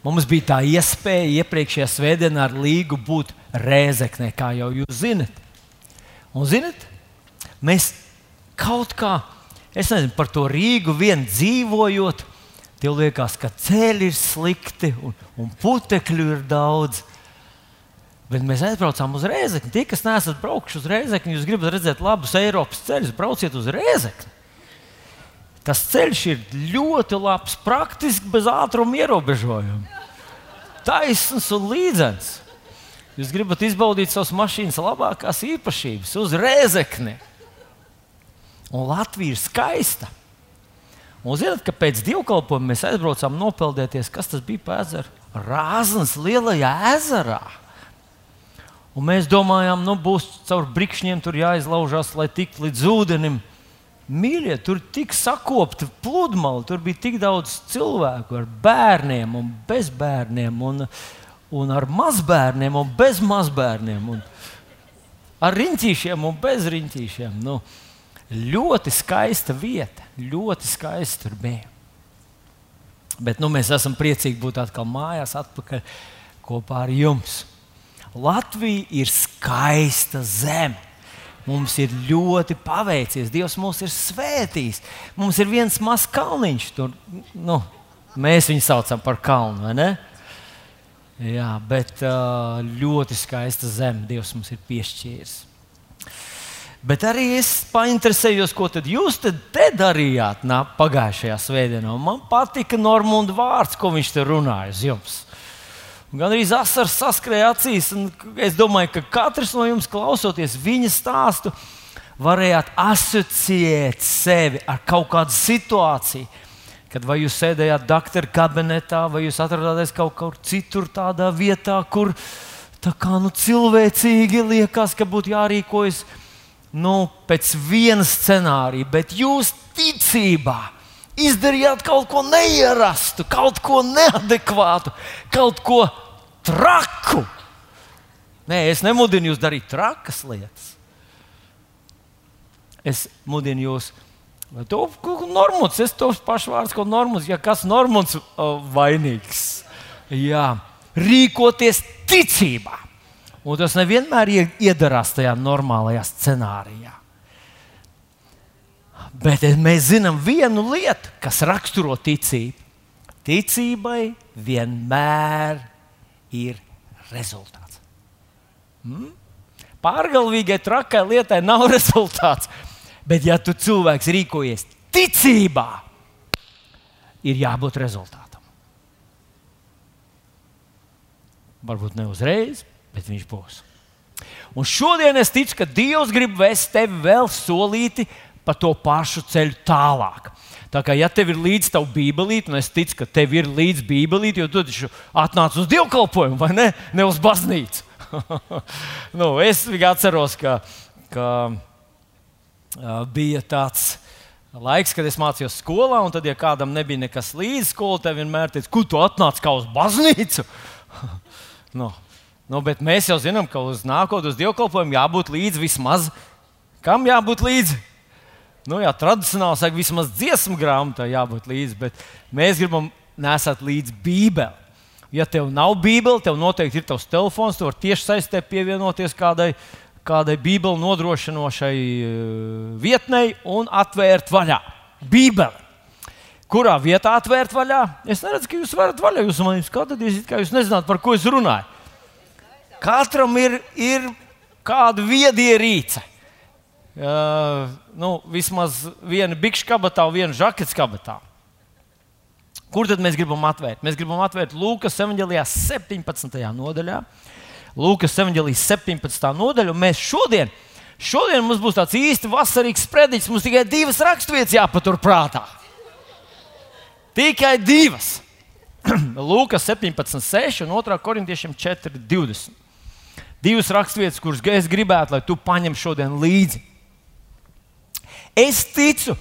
Mums bija tā iespēja iepriekšējā svētdienā ar Līgu būt rēzeknē, kā jau jūs zinat. Un, zinat, mēs kaut kā, es nezinu, par to Rīgu vien dzīvojot, tev liekas, ka ceļi ir slikti un, un putekļu ir daudz. Bet mēs aizbraucām uz Rēzekni. Tie, kas neesat braukuši uz Rēzekni, jūs gribat redzēt labus Eiropas ceļus, brauciet uz Rēzekni. Tas ceļš ir ļoti labs, praktiski bez ātruma ierobežojuma. Taisns un līdzens. Jūs gribat izbaudīt savas mašīnas labākās īpašības uz Rēzekni. Un Latvija ir skaista. Un zināt, ka pēc divkalpojuma mēs aizbraucām nopeldēties, kas tas bija pa ezeru? Rāznas lielajā ezerā. Un mēs domājām, nu būs caur brikšņiem tur jāizlaužās, lai tiktu līdz ūdenim. Mīļie, tur tik sakopta pludmale, tur bija tik daudz cilvēku ar bērniem un bez bērniem, un, un ar mazbērniem un bez mazbērniem, un ar riņķīšiem un bez riņķīšiem. Nu, ļoti skaista vieta, ļoti skaista tur bija. Bet nu, mēs esam priecīgi būt atkal mājās, atpakaļ kopā ar jums. Latvija ir skaista zeme. Mums ir ļoti paveicies. Dievs mūs ir svētījis. Mums ir viens mazs kalniņš. Tur, nu, mēs viņu saucam par kalnu, vai ne? Jā, bet ļoti skaista zeme Dievs mums ir piešķīris. Bet arī es painteresējos, ko tad jūs te, te darījāt nā, pagājušajā svētdienā. Man patika Normunda vārds, ko viņš te runāja uz jums. Gan arī asars saskrēja acīs. Es domāju, ka katrs no jums, klausoties viņa stāstu, varējāt asociēt sevi ar kaut kādu situāciju. Kad vai jūs sēdējāt doktora kabinetā, vai jūs atrodāties kaut kur citur, tādā vietā, kur tā kā nu, cilvēcīgi liekas, ka būtu jārīkojas nu, pēc viena scenārija, bet jūs ticībā izdarījāt kaut ko neierastu, kaut ko neadekvātu, kaut ko traku. Nē, es nemudinu jūs darīt trakas lietas. Es mudinu jūs. To normuts, es tos pašu vārdus, ko normuts, ja kas normuts uh, vainīgs. Jā, rīkoties ticībā. Un tas nevienmēr iedarās tajā normālajā scenārijā. Bet mēs zinām vienu lietu, kas raksturo ticību. Ticībai vienmēr ir rezultāts. Hmm? Pārgalvīgai, trakai lietai nav rezultāts. Bet, ja tu cilvēks rīkojies ticībā, ir jābūt rezultātam. Varbūt ne uzreiz, bet viņš būs. Un šodien es ticu, ka Dievs grib vest tevi vēl solīti pa to pašu ceļu tālāk. Tā kā ja tev ir līdzi tava bībelīte, un es ticu, ka tev ir līdzi bībelīte, jo tu taču atnāc uz dievkalpojumu, vai ne? Ne uz baznīcu. nu, es atceros, ka, ka uh, bija tāds laiks, kad es mācījos skolā, un tad, ja kādam nebija nekas līdzi skolotājai, vienmēr teica, kur tu atnāc kā uz baznīcu. nu, nu, bet mēs jau zinām, ka uz nākotnes dievkalpojumu jābūt līdzi vismaz. Kam jābūt līdzi? Nu, jā, tradicionāli saka, vismaz dziesmu grāmatā jābūt līdzi, bet mēs gribam nesat līdzi Bībeli. Ja tev nav Bībele, tev noteikti ir tavs telefons, tu vari tieši saistē pievienoties kādai, kādai Bībeli nodrošinošai uh, vietnei un atvērt vaļā Bībeli. Kurā vietā atvērt vaļā? Es neredzu, ka jūs varat vaļā. Jūs man skatāties, kā jūs nezināt, par ko es runāju. Katram ir, ir kāda viedierīce. Uh, nu, vismaz viena bikšu kabatā, viena žaketes kabatā. Kur tad mēs gribam atvērt? Mēs gribam atvērt Lūkas 17. nodaļā. Lūkas 17. nodaļa, un mēs šodien, šodien mums būs tāds īsti vasarīgs sprediķis. Mums tikai divas raksturvietas jāpatur prātā. Tikai divas. Lūkas 17, 6 un 2 korintiešiem 4, 20. Divas raksturvietas, kuras es gribētu, lai tu paņem šodien līdzi. Es ticu,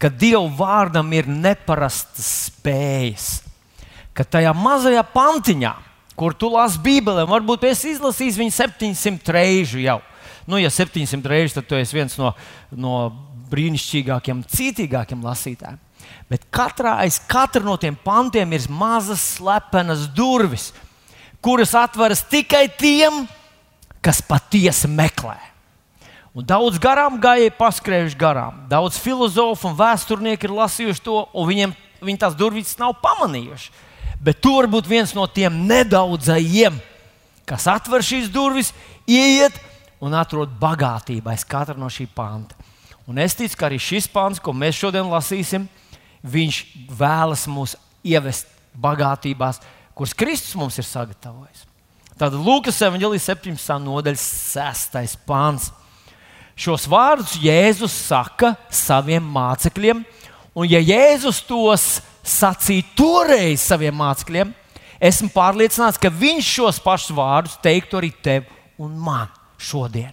ka Dieva vārdam ir neparastas spējas. Ka tajā mazajā pantiņā, kur tu lasi Bībelē, varbūt es izlasīju viņu 700 reižu jau. Nu, ja 700 reizes, tad tu esi viens no, no brīnišķīgākiem, citīgākiem lasītājiem. Bet katrā, aiz katra no tiem pantiem ir mazas slepenas durvis, kuras atveras tikai tiem, kas patiesi meklē. Un daudz garām gājēji paskrējuši garām. Daudz filozofu un vēsturnieku ir lasījuši to, un viņiem viņi tās durvis nav pamanījuši. Bet tur var būt viens no tiem nedaudzajiem, kas atver šīs durvis, ieiet un atrod bagātību aiz katra no šī panta. Un es ticu, ka arī šis pants, ko mēs šodien lasīsim, viņš vēlas mūs ievest bagātībās, kuras Kristus mums ir sagatavojis. Tātad Lūkas 17. nodaļas 6. pāns. Šos vārdus Jēzus saka saviem mācekļiem, un ja Jēzus tos sacīja toreiz saviem mācekļiem, esmu pārliecināts, ka viņš šos pašus vārdus teiktu arī tev un man šodien.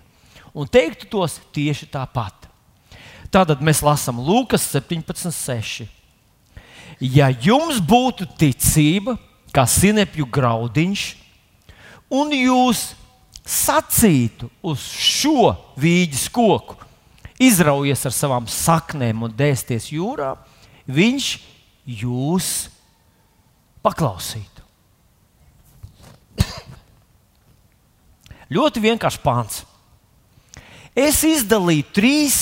Un teiktu tos tieši tāpat. Tātad mēs lasām Lūkas 17,6. Ja jums būtu ticība, kā sinepju graudiņš, un jūs sacītu uz šo vīģes koku, izraujies ar savām saknēm un dēsties jūrā, viņš jūs paklausītu. Ļoti vienkāršs pāns. Es izdalīju trīs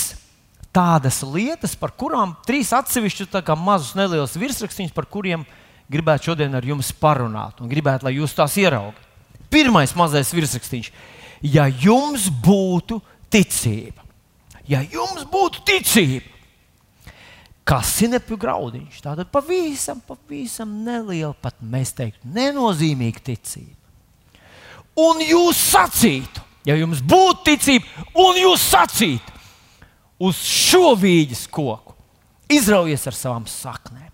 tādas lietas, par kurām trīs atsevišķus mazus nelielus virsrakstus, par kuriem gribētu šodien ar jums parunāt un gribētu, lai jūs tās ieraugat. Pirmais mazais virsrakstīns. Ja jums būtu ticība, ja jums būtu ticība, kā sinepju graudiņš, tad pavisam, pavisam neliela, pat mēs teiktu, nenozīmīga ticība. Un jūs sacītu, ja jums būtu ticība, un jūs sacītu uz šo vīģes koku, izraujies ar savām saknēm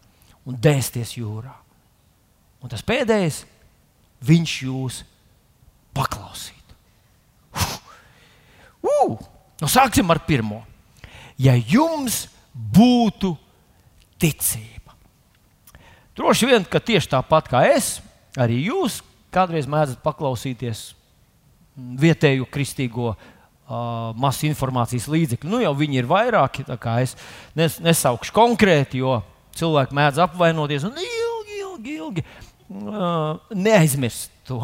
un dēsties jūrā. Un tas pēdējais, viņš jūs paklausītu. Uh, nu sāksim ar pirmo. Ja jums būtu ticība, droši vien, ka tieši tāpat kā es, arī jūs kādreiz mēdzat paklausīties vietēju kristīgo uh, masu informācijas līdzekļu. Nu, jau viņi ir vairāki, es nes, nesaukšu konkrēti, jo cilvēki mēdz apvainoties un ilgi, ilgi, ilgi uh, neaizmirst to.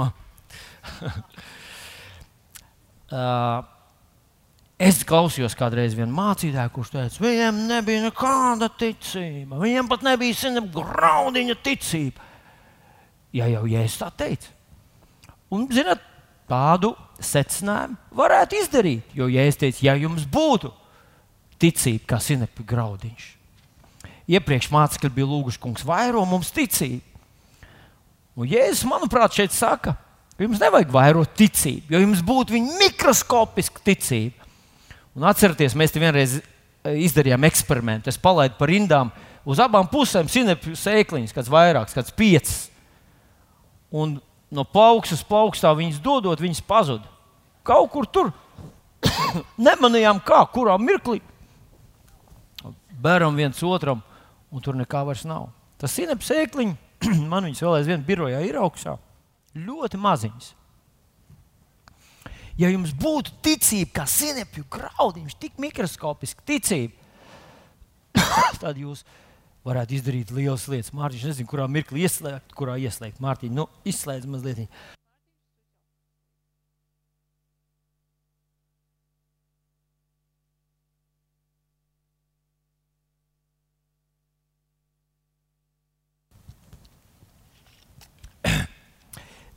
uh, es klausījos kādreiz vienu mācītāju, kurš teica, viņiem nebija nekāda ticība. Viņiem pat nebija zina, graudiņa ticība. Ja jau es tā teicu. Un, zināt, tādu secinājumu varētu izdarīt. Jo, ja es teicu, ja jums būtu ticība, kā sinepju graudiņš, iepriekš mācekļi bija lūguši, kungs, vairo mums ticību. Un Jēzus, manuprāt, šeit saka, ka jums nevajag vairot ticību, jo jums būtu mikroskopiska ticība. Un atcerieties, mēs te vienreiz e, izdarījām eksperimentu. Es palaidu par rindām uz abām pusēm sinepju sēkliņas, kāds vairāks, kāds piecas. Un no plaukstas plaukstā viņas dodot, viņas pazuda. Kaut kur tur nemanījām, kā, kurā mirklī. Bēram viens otram, un tur nekā vairs nav. Tas sinepju sēkliņš man viņas vēl aizvien birojā ir augšā. Ļoti maziņas. Ja jums būtu ticība, kā sinepju graudiņš, tik mikroskopiski ticība, tad jūs varētu izdarīt lielas lietas. Mārtiņš nezinu, kurā mirklī ieslēgt, kurā ieslēgt. Mārtiņ, nu, izslēdz mazliet.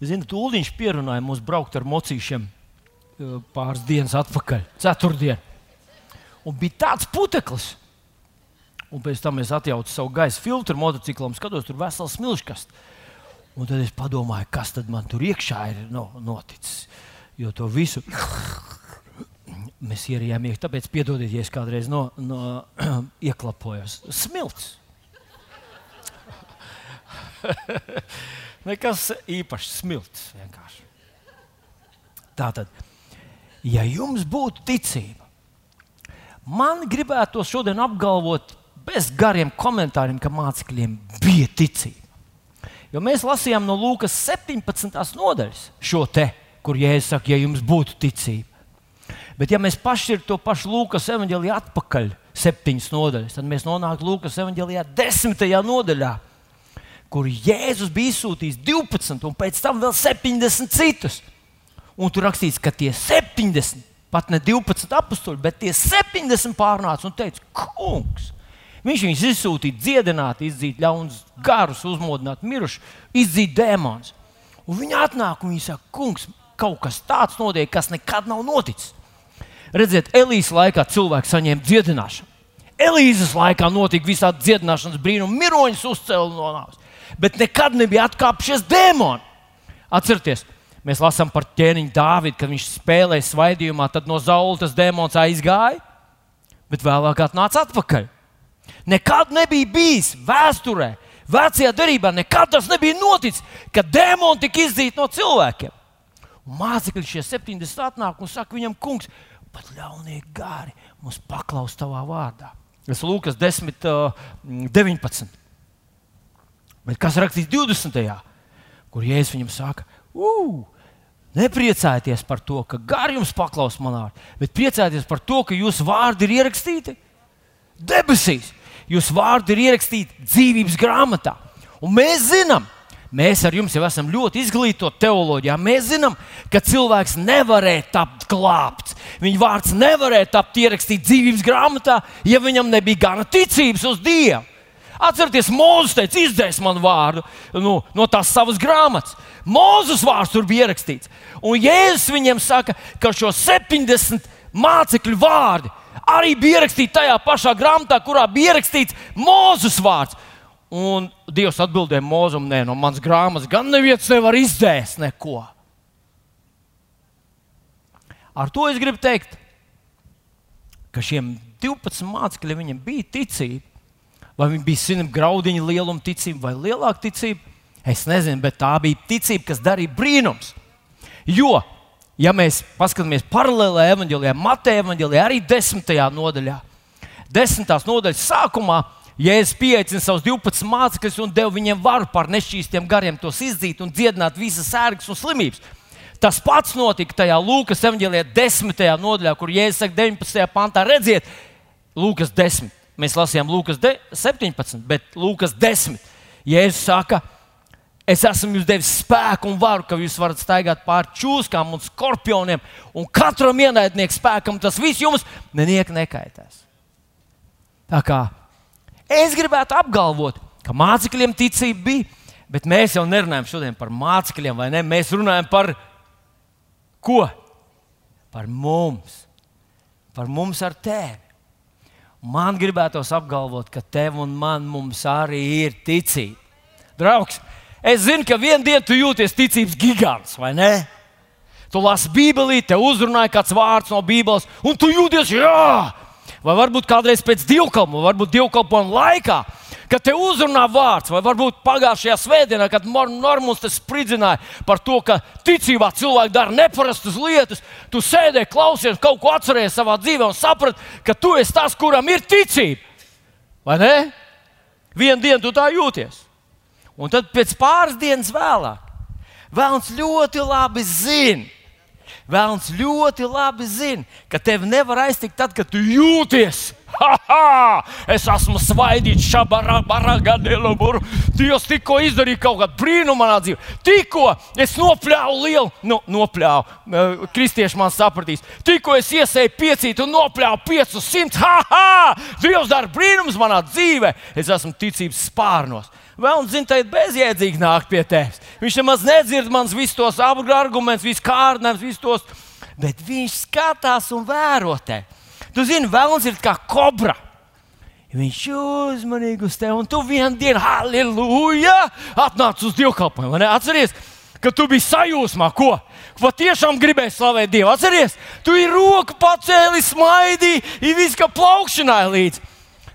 Ziniet, Uliņš pierunāja mums braukt ar mocīšiem eh, pāris dienas atpakaļ, ceturtdien. Un bija tāds puteklis. Un pēc tam es atjaucu savu gaisa filtru motociklam, skatos, tur vesels smilškas. Un tad es padomāju, kas tad man tur iekšā ir no, noticis. Jo to visu mēs ierījām iekšā. Tāpēc piedodiet, ja es kādreiz no, no, ieklapojos. Smilts! Nekas īpašs smilts vienkārši. Tā tad, ja jums būtu ticība, man gribētu to šodien apgalvot bez gariem komentāriem, ka mācekļiem bija ticība. Jo mēs lasījām no Lūkas 17. nodaļas šo te, kur Jēzus saka, ja jums būtu ticība. Bet, ja mēs pašķiram to pašu Lūkas evanģēliju atpakaļ septiņas nodaļas. Tad mēs nonākam Lūkas evanģēlijā, desmitajā nodaļā, kur Jēzus bija izsūtījis 12 un pēc tam vēl 70 citus. Un tur rakstīts, ka tie 70, pat ne 12 apstuļi, bet tie 70 pārnāca un teica, Kungs, Viņš viņus izsūtīja dziedināt, izdzīt ļaunus garus, uzmodināt mirušus, izdzīt dēmonus. Un viņi atnāk un viņi saka, kungs, kaut kas tāds notiek, kas nekad nav noticis. Redziet, Elīzes laikā cilvēks saņēma dziedināšanu. Elīzes laikā notika visādi dziedināšanas brīnumi, miroņus uzcēla no nāves. Bet nekad nebija atkāpšies dēmoni. Atcerieties, mēs lasām par ķēniņu Dāvidu, kad viņš spēlēja svaidījumā, tad no zaudētas dēmons aizgāja, bet vēlāk atnāca atpakaļ. Nekad nebija bijis vēsturē, vecajā darbā, nekad tas nebija noticis, ka dēmoni tika izdzīti no cilvēkiem. Un mācekļi šie 70 atnāk un saka viņam, kungs, pat ļaunie gari mums paklaus tavā vārdā. Tas Lūkas 10, 19. Bet kas rakstīts 20. kur Jēzus viņam saka, ugh! Nepriecājieties par to, ka gari jums paklaus manā, bet priecājieties par to, ka jūsu vārdi ir ierakstīti debesīs. Jūsu vārdi ir ierakstīti dzīvības grāmatā. Un mēs zinām, mēs ar jums jau esam ļoti izglītoti teoloģijā. Mēs zinām, ka cilvēks nevarēja tapt glābts. Viņa vārds nevarēja tapt ierakstīts dzīvības grāmatā, ja viņam nebija gana ticības uz Dievu. Atcerieties, Mozus teica, izdzēs man vārdu nu, no tās savas grāmatas. Mozus vārds tur bija ierakstīts. Un Jēzus viņiem saka, ka šo 70 mācekļu vārdu arī bija ierakstīti tajā pašā grāmatā, kurā bija ierakstīts Mozus vārds. Un Dievs atbildēja Mozum, nē, no manas grāmatas gan neviens nevar izdzēst neko. Ar to es gribu teikt, ka šiem 12 mācekļiem bija ticība. Vai viņi bija simt graudiņu lieluma ticība vai lielāka ticība, es nezinu, bet tā bija ticība, kas darīja brīnums. Jo ja mēs paskatāmies paralēlā evanģēlijā, Mateja evanģēlijā, arī desmitajā nodaļā, desmitās nodaļas sākumā, Jēzus pieaicina savus 12 mācekļus un deva viņiem varu pār nešķīstiem gariem tos izdzīt un dziedināt visas sērgas un slimības. Tas pats notika tajā Lūkas evanģēlijā, 10. nodaļā, kur Jēzus saka, 19. pantā, redziet, Lūkas 10. Mēs lasījām Lūkas 17, bet Lūkas 10. Jēzus saka, Es esmu jums devis spēku un varu, ka jūs varat staigāt pāri čūskām un skorpioniem, un katram ienaidniekam spēkam tas viss jums neniek nekaitēs. Tā kā es gribētu apgalvot, ka mācekļiem ticība bija, bet mēs jau nerunājam šodien par mācekļiem, vai ne? Mēs runājam par ko? Par mums, par mums ar tevi. Man gribētos apgalvot, ka tev un man arī ir ticība. Draugs, Es zinu, ka vienā dienā tu jūties ticības gigants, vai ne? Tu lasi Bībelī, te uzrunāja kāds vārds no Bībeles, un tu jūties, jā, vai varbūt kādreiz pēc dievkalpojuma, varbūt dievkalpojuma laikā, kad te uzrunā vārds, vai varbūt pagājušajā svētdienā, kad Normons te spridzināja par to, ka ticībā cilvēki dara neparastas lietas, tu sēdēji, klausies, kaut ko atceries savā dzīvē un saprati, ka tu esi tas, kuram ir ticība. Vai ne? Vienu dienu tu tā jūties. Un tad pēc pāris dienas vēlāk, Vēlams ļoti labi zina, Vēlams ļoti labi zina, ka tevi nevar aiztikt tad, kad tu jūties. Ha, ha! Es esmu svaidīts, šabarā, barā, delaburu. Dievs tikko izdarīja kaut kādu brīnumu manā dzīvē. Tikko es nopļāvu lielu, nu, nopļāvu, kristieši man sapratīs. Tikko es iesēju piecīt un nopļāvu 500. Ha, ha! Dievs dara brīnumus manā dzīvē. Es esmu ticības spārnos. Vēlams, zina, tā ir bezjēdzīgi nākt pie tevis. Viņš nemaz nedzird manas visus tos argumentus, visus kārdinājumus, visus tos. Bet viņš skatās un vērot te. Tu zini, vēlams ir kā kobra. Viņš uzmanīgi uz tevi, un tu vienā dienā, halleluja, atnāc uz dievkalpojumu. Atceries, ka tu biji sajūsmā, ko? Ko tiešām gribēji slavēt Dievu? Atceries, tu ir roku pacēli, smaidīji, ir viss kā plaukšanai līdzi.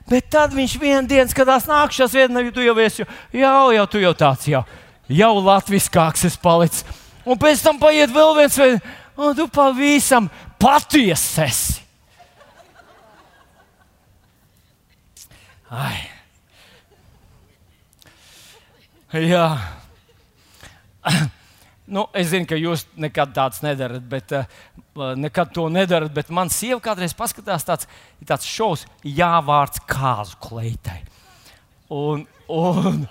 Bet tad viņš vienā dienā skatās nākamās vietā, jau tu jau esi, jau, jau tu jau tāds, jau, jau latviskāks esi palicis. Un pēc tam paiet vēl viens, un tu pavisam patiesi esi. Ai. Jā. Nu, es zinu, ka jūs nekad tādas nedarat, bet uh, nekad to nedarat. Bet man sieva kādreiz paskatās tāds, tāds šovs, jāvārds kāzu kleitai. Un, un,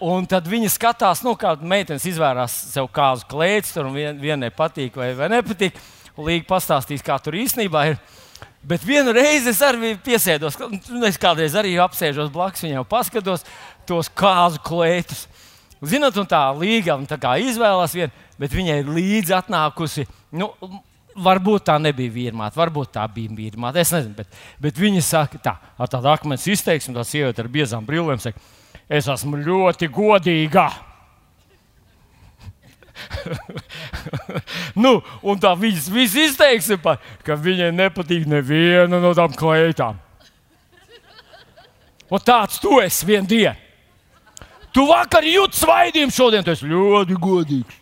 un tad viņa skatās, nu, kā meitenes izvērās sev kāzu kleitas, tur vien, vienai patīk vai, vai nepatīk. Līga pastāstīs, kā tur īstenībā ir. Bet vienu reizi es arī piesēdos, es kādreiz arī apsēžos blakus viņam, paskatos tos kāzu kleitus. Zinot, un tā līga un tā izvēlās vienu, bet viņai līdzi atnākusi. Nu, Varbūt tā nebija vīrmāte, varbūt tā bija vīrmāte. Es nezinu, bet, bet viņa saka, tā, ar tādu akmens izteiksmu, tā sieviete ar biezām brillēm saka, es esmu ļoti godīga. nu, un tā viņas viss izteiksme, ka viņai nepatīk neviena no tām kleitām. Un tāds tu esi vienu dienu. Tu vakar jūti svaidījumu, šodien tu esi ļoti godīgs.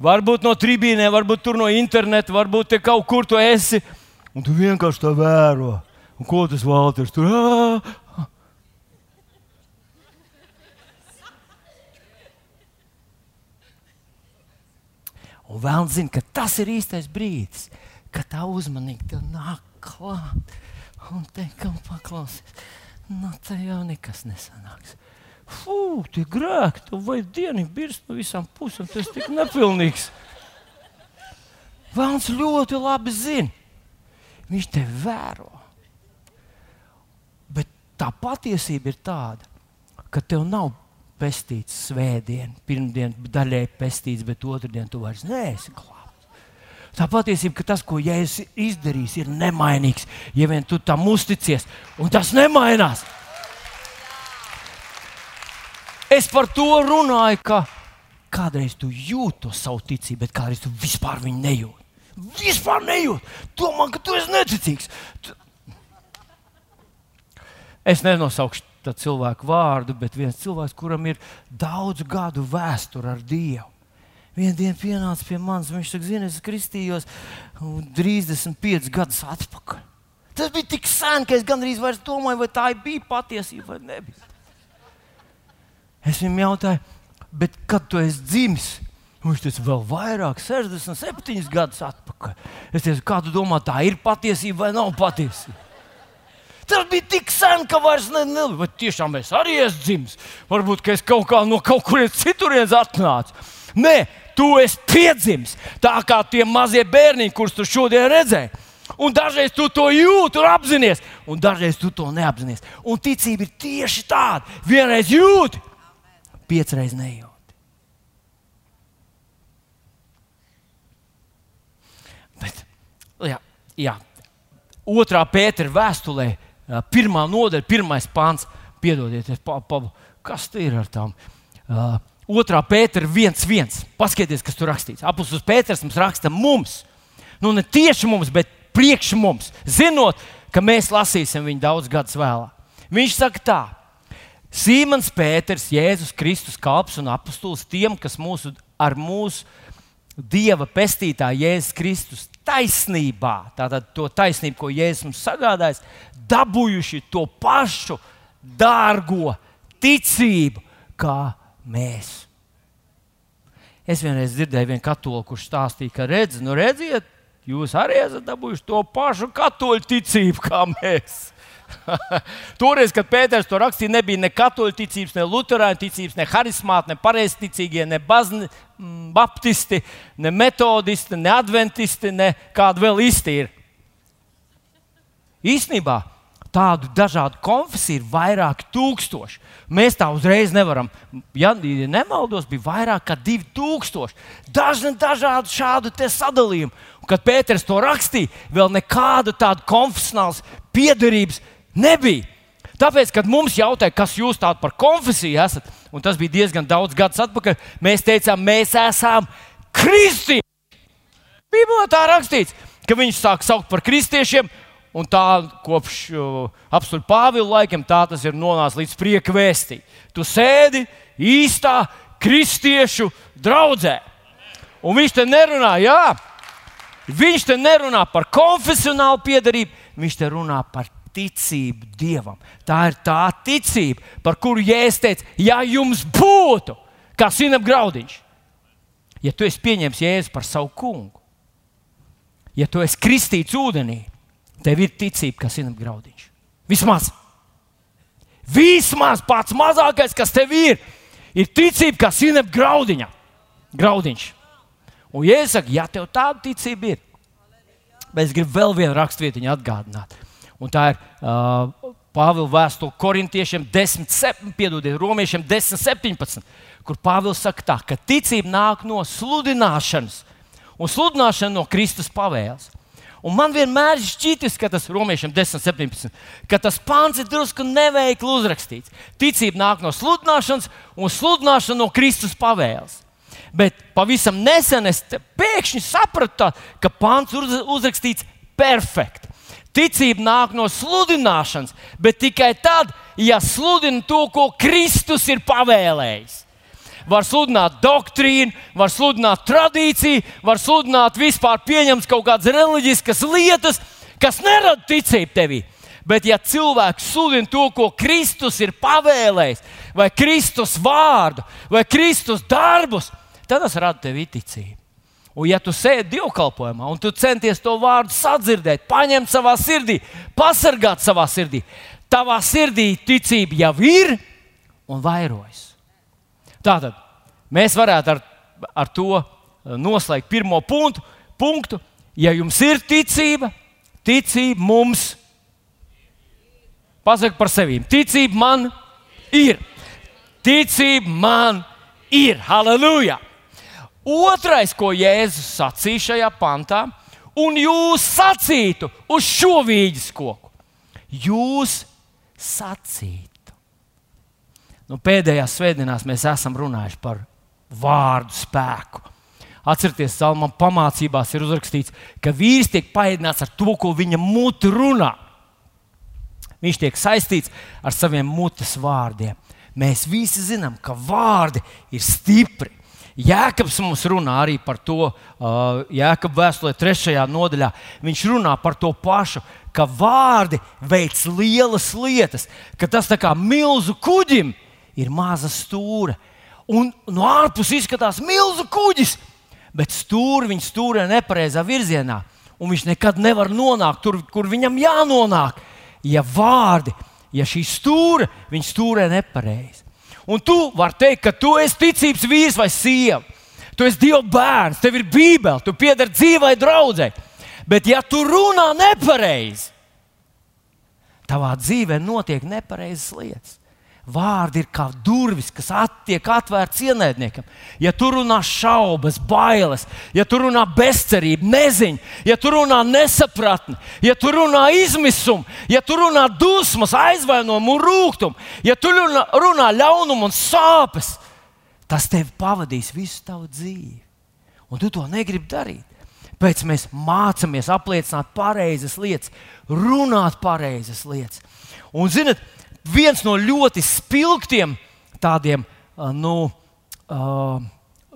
Varbūt no tribīnēm, varbūt tur no interneta, varbūt te kaut kur tu esi. Un tu vienkārši tā vēro. Un ko tas Valters tur? Ā! Un vēl zina, ka tas ir īstais brīdis, kad tā uzmanīgi te nāk klāt un teikt, kam paklausies. Nu, te jau nekas nesanāks. Fū, tie grēki, tu vai dienu birst no visām pusēm, tas tik nepilnīgs. Vēlams ļoti labi zina. Viņš te vēro. Bet tā patiesība ir tāda, ka tev nav pestīts svētdien, pirmdien daļēji pestīts, bet otrdien tu vairs neesi klāts. Tā patiesība, ka tas, ko Jēzus izdarīs, ir nemainīgs, ja vien tu tam uzticies, un tas nemainās. Es par to runāju, ka kādreiz tu jūti to savu ticību, bet kādreiz tu vispār viņu nejūti. Vispār nejūti. Domā, ka tu esi neticīgs. Es nenosaukšu cilvēku vārdu, bet viens cilvēks, kuram ir daudzu gadu vēsture ar Dievu. Vienā dienā pienāca pie manis, viņš saka, zini, es kristījos 35 gadus atpakaļ. Tas bija tik sen, ka es gandrīz vairs domāju, vai tā bija patiesība vai nebija. Es viņam jautāju, kad tu esi dzimis? Viņš teica, vēl vairāk, 67 gadus atpakaļ. Es teicu, kā tu domā, tā ir patiesība vai nav patiesība? Tas bija tik sen, ka vairs ne, ne, vai tiešām es arī esmu dzimis. Varbūt, es kaut kā no kaut kurienes citurienes atnācu. Nē, tu esi piedzimis. Tā kā tie mazie bērniņi, kurus tu šodien redzēji. Un dažreiz tu to jūti un apzinājies, un dažreiz tu to neapzinājies. Un ticība ir tieši tāda. Vienreiz jūti, piecreiz nejūti. Bet, jā, jā. Otrā pētera vēstulē, pirmā nodaļa, pirmais pāns, piedodiet, pa, pa, kas tur ir ar tām? Uh, otrā pētera viens, viens. Paskatieties, kas tur rakstīts. Apustulis Pēters mums raksta mums. Nu, ne tieši mums, bet priekš mums. Zinot, ka mēs lasīsim viņu daudz gadus vēlāk. Viņš saka tā, Sīmans Pēters, Jēzus Kristus kalps un apustulis tiem, kas mūsu, ar mūsu Dieva pestītāju Jēzus Kristus taisnībā, tātad to taisnību, ko Jēzus mums sagādājis, dabūjuši to pašu dārgo ticību kā mēs. Es vienreiz dzirdēju vienu katoļu, kurš stāstīja, ka redz, nu redziet, jūs arī esat dabūjuši to pašu katoļu ticību kā mēs. Toreiz, kad Pēters to rakstīja, nebija ne katoļu ticības, ne luterāņu ticības, ne harizmāti, ne pareizticīgie, ne bazni, mm, baptisti, ne metodisti, ne adventisti, ne kāda vēl īsti ir. Īsnībā tādu dažādu konfesiju ir vairāki tūkstoši. Mēs tā uzreiz nevaram. Ja nemaldos, bija vairāk kā 2000. Dažni dažādi šādu sadalījumu. Un, kad Pēters to rakstīja, vēl nekāda tāda konfesionāla piederības Nebija. Tāpēc, kad mums jautāja, kas jūs tādi par konfesiju esat, un tas bija diezgan daudz gadus atpakaļ, mēs teicām, mēs esam kristieši. Bībelē tā rakstīts, ka viņš sāk saukt par kristiešiem, un tā kopš uh, apstulta Pāvila laikiem tā tas ir nonācis līdz prieka vēstī. Tu sēdi īstā kristiešu draudzē. Un viņš te nerunā, jā, viņš te nerunā par konfesionālu piedarību, viņš te runā par ticību Dievam. Tā ir tā ticība, par kuru Jēzus teica, ja jums būtu kā sinap graudiņš, ja tu esi pieņēmis Jēzu par savu kungu, ja tu esi kristīts ūdenī, tev ir ticība, kas ir graudiņš. Vismaz. Vismaz pats mazākais, kas tev ir, ir ticība, kas ir graudiņa. Graudiņš. Un, ja es saku, ja tev tāda ticība ir, bet es gribu vēl vienu raksturvietiņu atgādināt. Un tā ir uh, Pāvila vēstule korintiešiem 10, 7, piedodiet, romiešiem 10, 17, kur Pāvils saka, tā, ka ticība nāk no sludināšanas, un sludināšana no Kristus pavēles. Un man vienmēr ir šķitis, ka tas romiešiem 10, 17, ka tas pāns ir drusku neveikli uzrakstīts. Ticība nāk no sludināšanas, un sludināšana no Kristus pavēles. Bet pavisam nesen es pēkšņi sapratu, ka pāns ir uzrakstīts perfekti. Ticība nāk no sludināšanas, bet tikai tad, ja sludina to, ko Kristus ir pavēlējis. Var sludināt doktrīnu, var sludināt tradīciju, var sludināt vispār pieņemt kaut kādas reliģiskas lietas, kas nerada ticību tevī. Bet, ja cilvēks sludina to, ko Kristus ir pavēlējis, vai Kristus vārdu, vai Kristus darbus, tad tas rada tev ticību. Un, ja tu sēdi dievkalpojumā un tu centies to vārdu sadzirdēt, paņemt savā sirdī, pasargāt savā sirdī, tavā sirdī ticība jau ir un vairojas. Tātad mēs varētu ar, ar to eh, noslēgt pirmo punktu. punktu. Ja jums ir ticība, ticība mums pasaka par sevi. Ticība man ir. Ticība man ir. Halleluja! Otrais, ko Jēzus sacīja šajā pantā, un jūs sacītu uz šo vīģes koku. Jūs sacītu. Nu, pēdējās svētdienās mēs esam runājuši par vārdu spēku. Atcerieties, Salmam pamācībās ir uzrakstīts, ka vīrs tiek paēdināts ar to, ko viņa mute runā. Viņš tiek saistīts ar saviem mutes vārdiem. Mēs visi zinām, ka vārdi ir stipri. Jēkabs mums runā arī par to, Jēkabs vēstulē, trešajā nodaļā. Viņš runā par to pašu, ka vārdi veic lielas lietas, ka tas kā milzu kuģim ir maza stūra. Un no ārpuses izskatās milzu kuģis, bet stūri viņš stūrē nepareizā virzienā. Un viņš nekad nevar nonākt tur, kur viņam jānonāk. Ja vārdi, ja šī stūra, viņš stūrē nepareizi. Un tu vari teikt, ka tu esi ticības vīrs vai sieva. Tu esi Dieva bērns, tev ir Bībele, tu pieder dzīvai draudzē. Bet, ja tu runā nepareizi, tavā dzīvē notiek nepareizas lietas. Vārdi ir kā durvis, kas tiek atvērts ienaidniekam. Ja tur runā šaubas, bailes, ja tur runā bezcerība, neziņa, ja tur runā nesapratne, ja tur runā izmisuma, ja tur runā dusmas, aizvainojumu un rūkumu, ja tur runā, runā ļaunumu un sāpes, tas tevi pavadīs visu tavu dzīvi. Un tu to negribi darīt. Pēc tam mēs mācāmies apliecināt pareizas lietas, runāt pareizas lietas. Un, zinot, viens no ļoti spilgtiem tādiem, nu,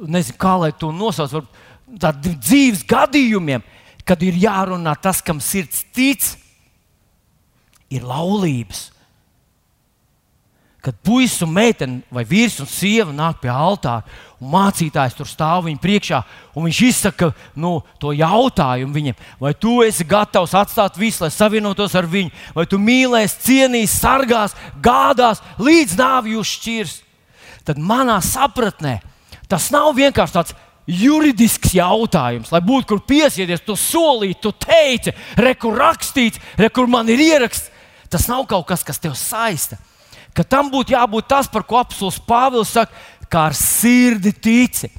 nezinu, kā lai to nosauc, tādiem dzīves gadījumiem, kad ir jārunā tas, kam sirds tic, ir laulības kad puisis un meitene, vai vīrs un sieva nāk pie altāra, un mācītājs tur stāv viņa priekšā, un viņš izsaka nu, to jautājumu viņam, vai tu esi gatavs atstāt visu, lai savienotos ar viņu, vai tu mīlēsi, cienīsi, sargās, gādās, līdz nāvi jūs šķirs. Tad manā sapratnē tas nav vienkārši tāds juridisks jautājums, lai būtu kur piesieties, tu solīji, tu teici, rekur rakstīts, rekur man ir ieraksts. Tas nav kaut kas, kas tev saista ka tam būtu jābūt tas, par ko apelsīns Pāvils saka, kā ar sirdi tici.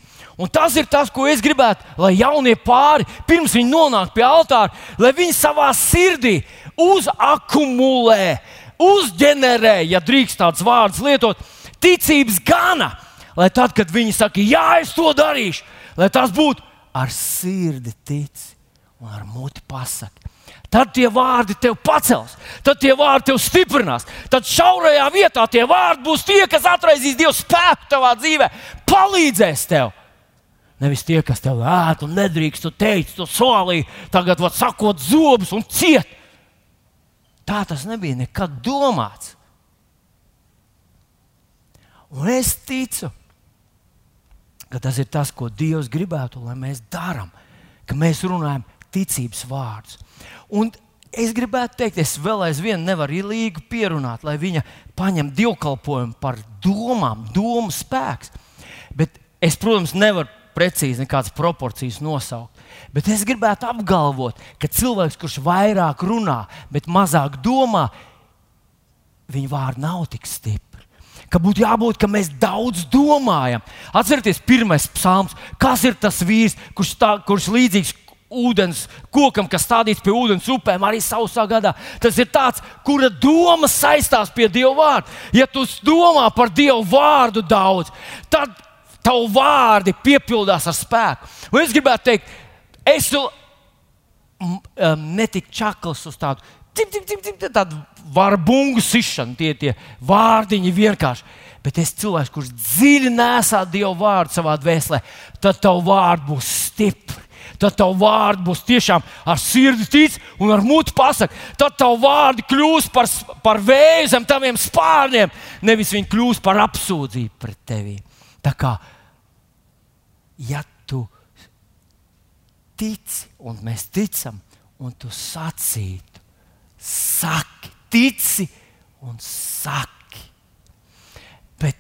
Un tas ir tas, ko es gribētu, lai jaunie pāri, pirms viņi nonāk pie altāra, lai viņi savā sirdī uzakumulē, uzģenerē, ja drīkst tāds vārds lietot, ticības gana. Lai tad, kad viņi saka, jā, es to darīšu, lai tas būtu ar sirdi tici un ar muti pasaki tad tie vārdi tev pacels, tad tie vārdi tev stiprinās. Tad šaurajā vietā tie vārdi būs tie, kas atraisīs Dieva spēku tavā dzīvē, palīdzēs tev. Nevis tie, kas tev ēd un nedrīkst, tu teici, tu solīji, tagad var sakot zobus un ciet. Tā tas nebija nekad domāts. Un es ticu, ka tas ir tas, ko Dievs gribētu, lai mēs darām, ka mēs runājam ticības vārdus. Un es gribētu teikt, es vēl aizvien nevaru ilgi pierunāt, lai viņa paņem dievkalpojumu par domām, domu spēks. Bet es, protams, nevaru precīzi nekādas proporcijas nosaukt. Bet es gribētu apgalvot, ka cilvēks, kurš vairāk runā, bet mazāk domā, viņa vārdi nav tik stipri. Ka būtu jābūt, ka mēs daudz domājam. Atcerieties, pirmais psalms. Kas ir tas vīrs, kurš, tā, kurš līdzīgs ūdens kokam, kas stādīts pie ūdens upēm, arī sausā gadā. Tas ir tāds, kura doma saistās pie Dieva vārda. Ja tu domā par Dieva vārdu daudz, tad tavu vārdi piepildās ar spēku. Un es gribētu teikt, es tu um, netiku čakls uz tādu. Cim, cim, cim, cim, tādu varbungu sišanu, tie, tie vārdiņi vienkārši. Bet es cilvēks, kurš dziļi nesā Dieva vārdu savā dvēselē, tad tavu vārdu būs stipri. Tad tavu vārdu būs tiešām ar sirdi tic un ar mutu pasakot. Tad tavu vārdu kļūs par, par vēju zem taviem spārniem, nevis viņi kļūs par apsūdzību pret tevi. Tā kā, ja tu tici, un mēs ticam, un tu sacītu, saki, tici un saki. Bet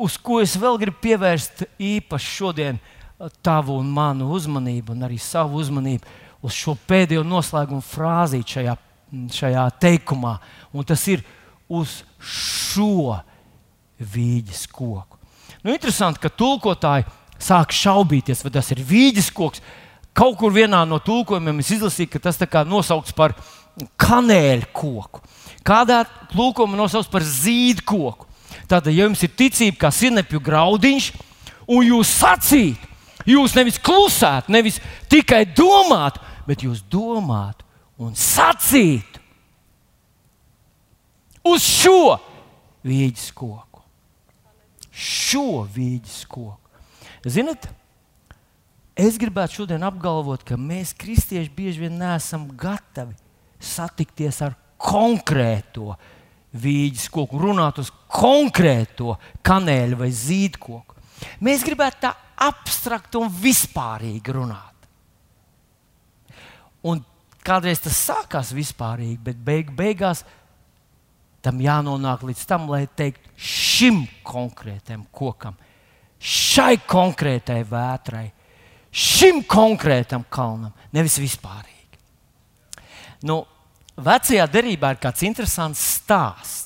uz ko es vēl gribu pievērst īpaši šodien tavu un manu uzmanību, un arī savu uzmanību uz šo pēdējo noslēgumu frāzi šajā, šajā teikumā, un tas ir uz šo vīģes koku. Nu, interesanti, ka tulkotāji sāk šaubīties, vai tas ir vīģes koks. Kaut kur vienā no tulkojumiem es izlasīju, ka tas ir nosaukts par kanēļu koku. Kādā tulkojumā nosaukts par zīdu koku. Tātad, ja jums ir ticība, kā sinepju graudiņš, un jūs sacīt, jūs nevis klusētu, nevis tikai domātu, bet jūs domātu un sacītu uz šo vīģes koku šo vīģes koku. Ziniet, es gribētu šodien apgalvot, ka mēs, kristieši, bieži vien neesam gatavi satikties ar konkrēto vīģes koku, runāt uz konkrēto kanēļu vai zīdkoku. Mēs gribētu tā abstrakt un vispārīgi runāt. Un kādreiz tas sākās vispārīgi, bet beig, beigās tam jānonāk līdz tam, lai teiktu šim konkrētam kokam, šai konkrētai vētrai, šim konkrētam kalnam, nevis vispārīgi. Nu, vecajā derībā ir kāds interesants stāsts.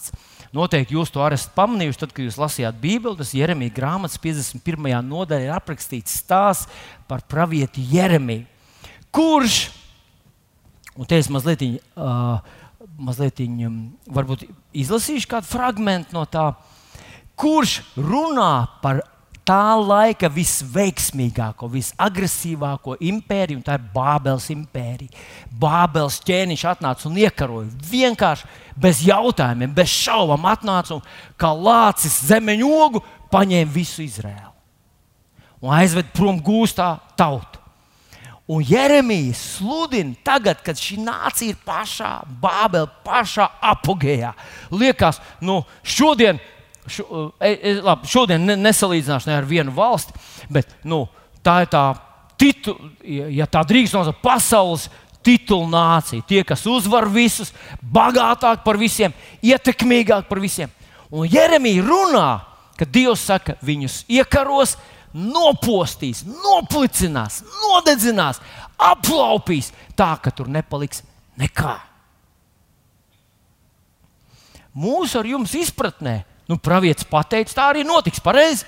Noteikti jūs to esat pamanījuši, tad, kad jūs lasījāt Bībeli. Tas Jeremija grāmatas 51. nodaļā ir aprakstīts stāsts par pravieti Jeremiju, kurš, un te es mazliet uh, mazliet varbūt izlasīšu kādu fragment no tā, kurš runā par tā laika visveiksmīgāko, visagresīvāko impēriju, un tā ir Bābeles impērija. Bābeles ķēniņš atnāca un iekaroja vienkārši bez jautājumiem, bez šaubām atnāca un kā lācis zemeņu ogu paņēma visu Izraēlu un aizved prom gūstā tautu. Un Jeremijas sludina tagad, kad šī nācija ir pašā Bābelē, pašā apgājā. Liekas, nu, šodien, šo, e, e, labi, šodien nesalīdzināšu ne ar vienu valsti, bet nu, tā ir tā, titu, ja tā drīkst nosaukt, pasaules titulu nācija. Tie, kas uzvar visus, bagātāk par visiem, ietekmīgāk par visiem. Un Jeremija runā, ka Dievs saka, viņus iekaros, nopostīs, noplicinās, nodedzinās, aplaupīs tā, ka tur nepaliks nekā. Mūsu ar jums izpratnē, nu, pravietis pateica, tā arī notiks pareizi.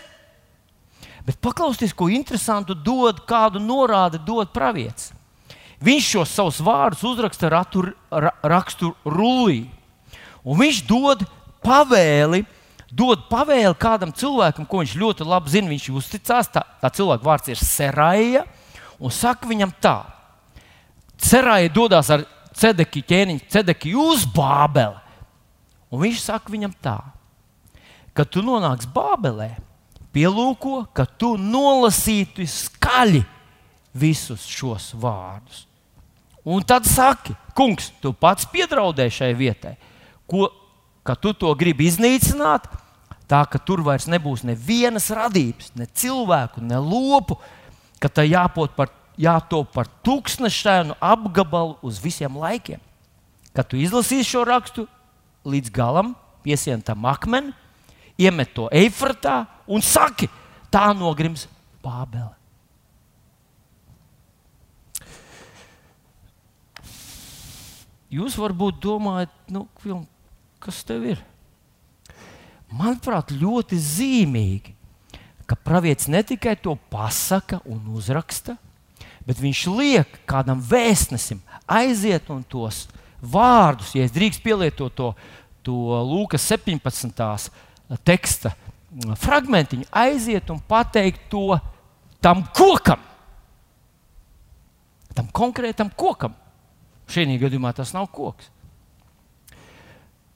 Bet paklausieties, ko interesantu dod, kādu norādi dod pravietis. Viņš šos savus vārdus uzraksta ratu, ra, rakstu rullī. Un viņš dod pavēli dod pavēli kādam cilvēkam, ko viņš ļoti labi zina, viņš uzticās. Tā, tā cilvēka vārds ir Seraja. Un saka viņam tā, Seraja dodas ar cedeki ķēniņu, cedeki uz Bābeli. Un viņš saka viņam tā, ka tu nonāksi Bābelē, pielūko, ka tu nolasītu skaļi visus šos vārdus. Un tad saki, kungs, tu pats piedraudēji šai vietai, ko ka tu to gribi iznīcināt, tā ka tur vairs nebūs nevienas radības, ne cilvēku, ne lopu, ka tā jāpot par, jātop par tūkstošēnu apgabalu uz visiem laikiem. Kad tu izlasīsi šo rakstu līdz galam, piesien tam akmeni, iemet to eifratā un saki, tā nogrims Bābele. Jūs varbūt domājat, nu, kas tev ir? Manuprāt, ļoti zīmīgi, ka pravietis ne tikai to pasaka un uzraksta, bet viņš liek kādam vēstnesim aiziet un tos vārdus, ja es drīkst pielietot to, to Lūkas 17. Teksta fragmentiņu, aiziet un pateikt to tam kokam, tam konkrētam kokam. Šī gadījumā tas nav koks.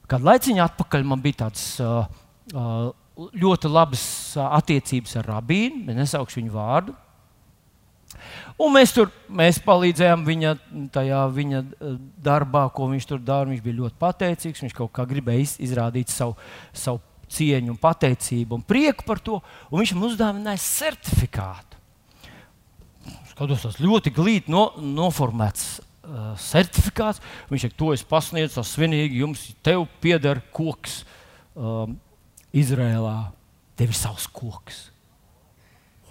Kādu laiciņu atpakaļ man bija tāds uh, uh, ļoti labas attiecības ar rabīnu, nesaukšu viņu vārdu. Un mēs tur mēs palīdzējām viņa, tajā, viņa darbā, ko viņš tur dara. Viņš bija ļoti pateicīgs. Viņš kaut kā gribēja iz, izrādīt savu, savu cieņu, un pateicību un prieku par to. Un viņš mums uzdāvināja certifikātu. Skatos, tas ļoti glīti no, noformēts uh, certifikāts. Viņš saka, to es pasniedzu, tas svinīgi jums, tev pieder koks um, Izrēlā. Tev ir savs koks.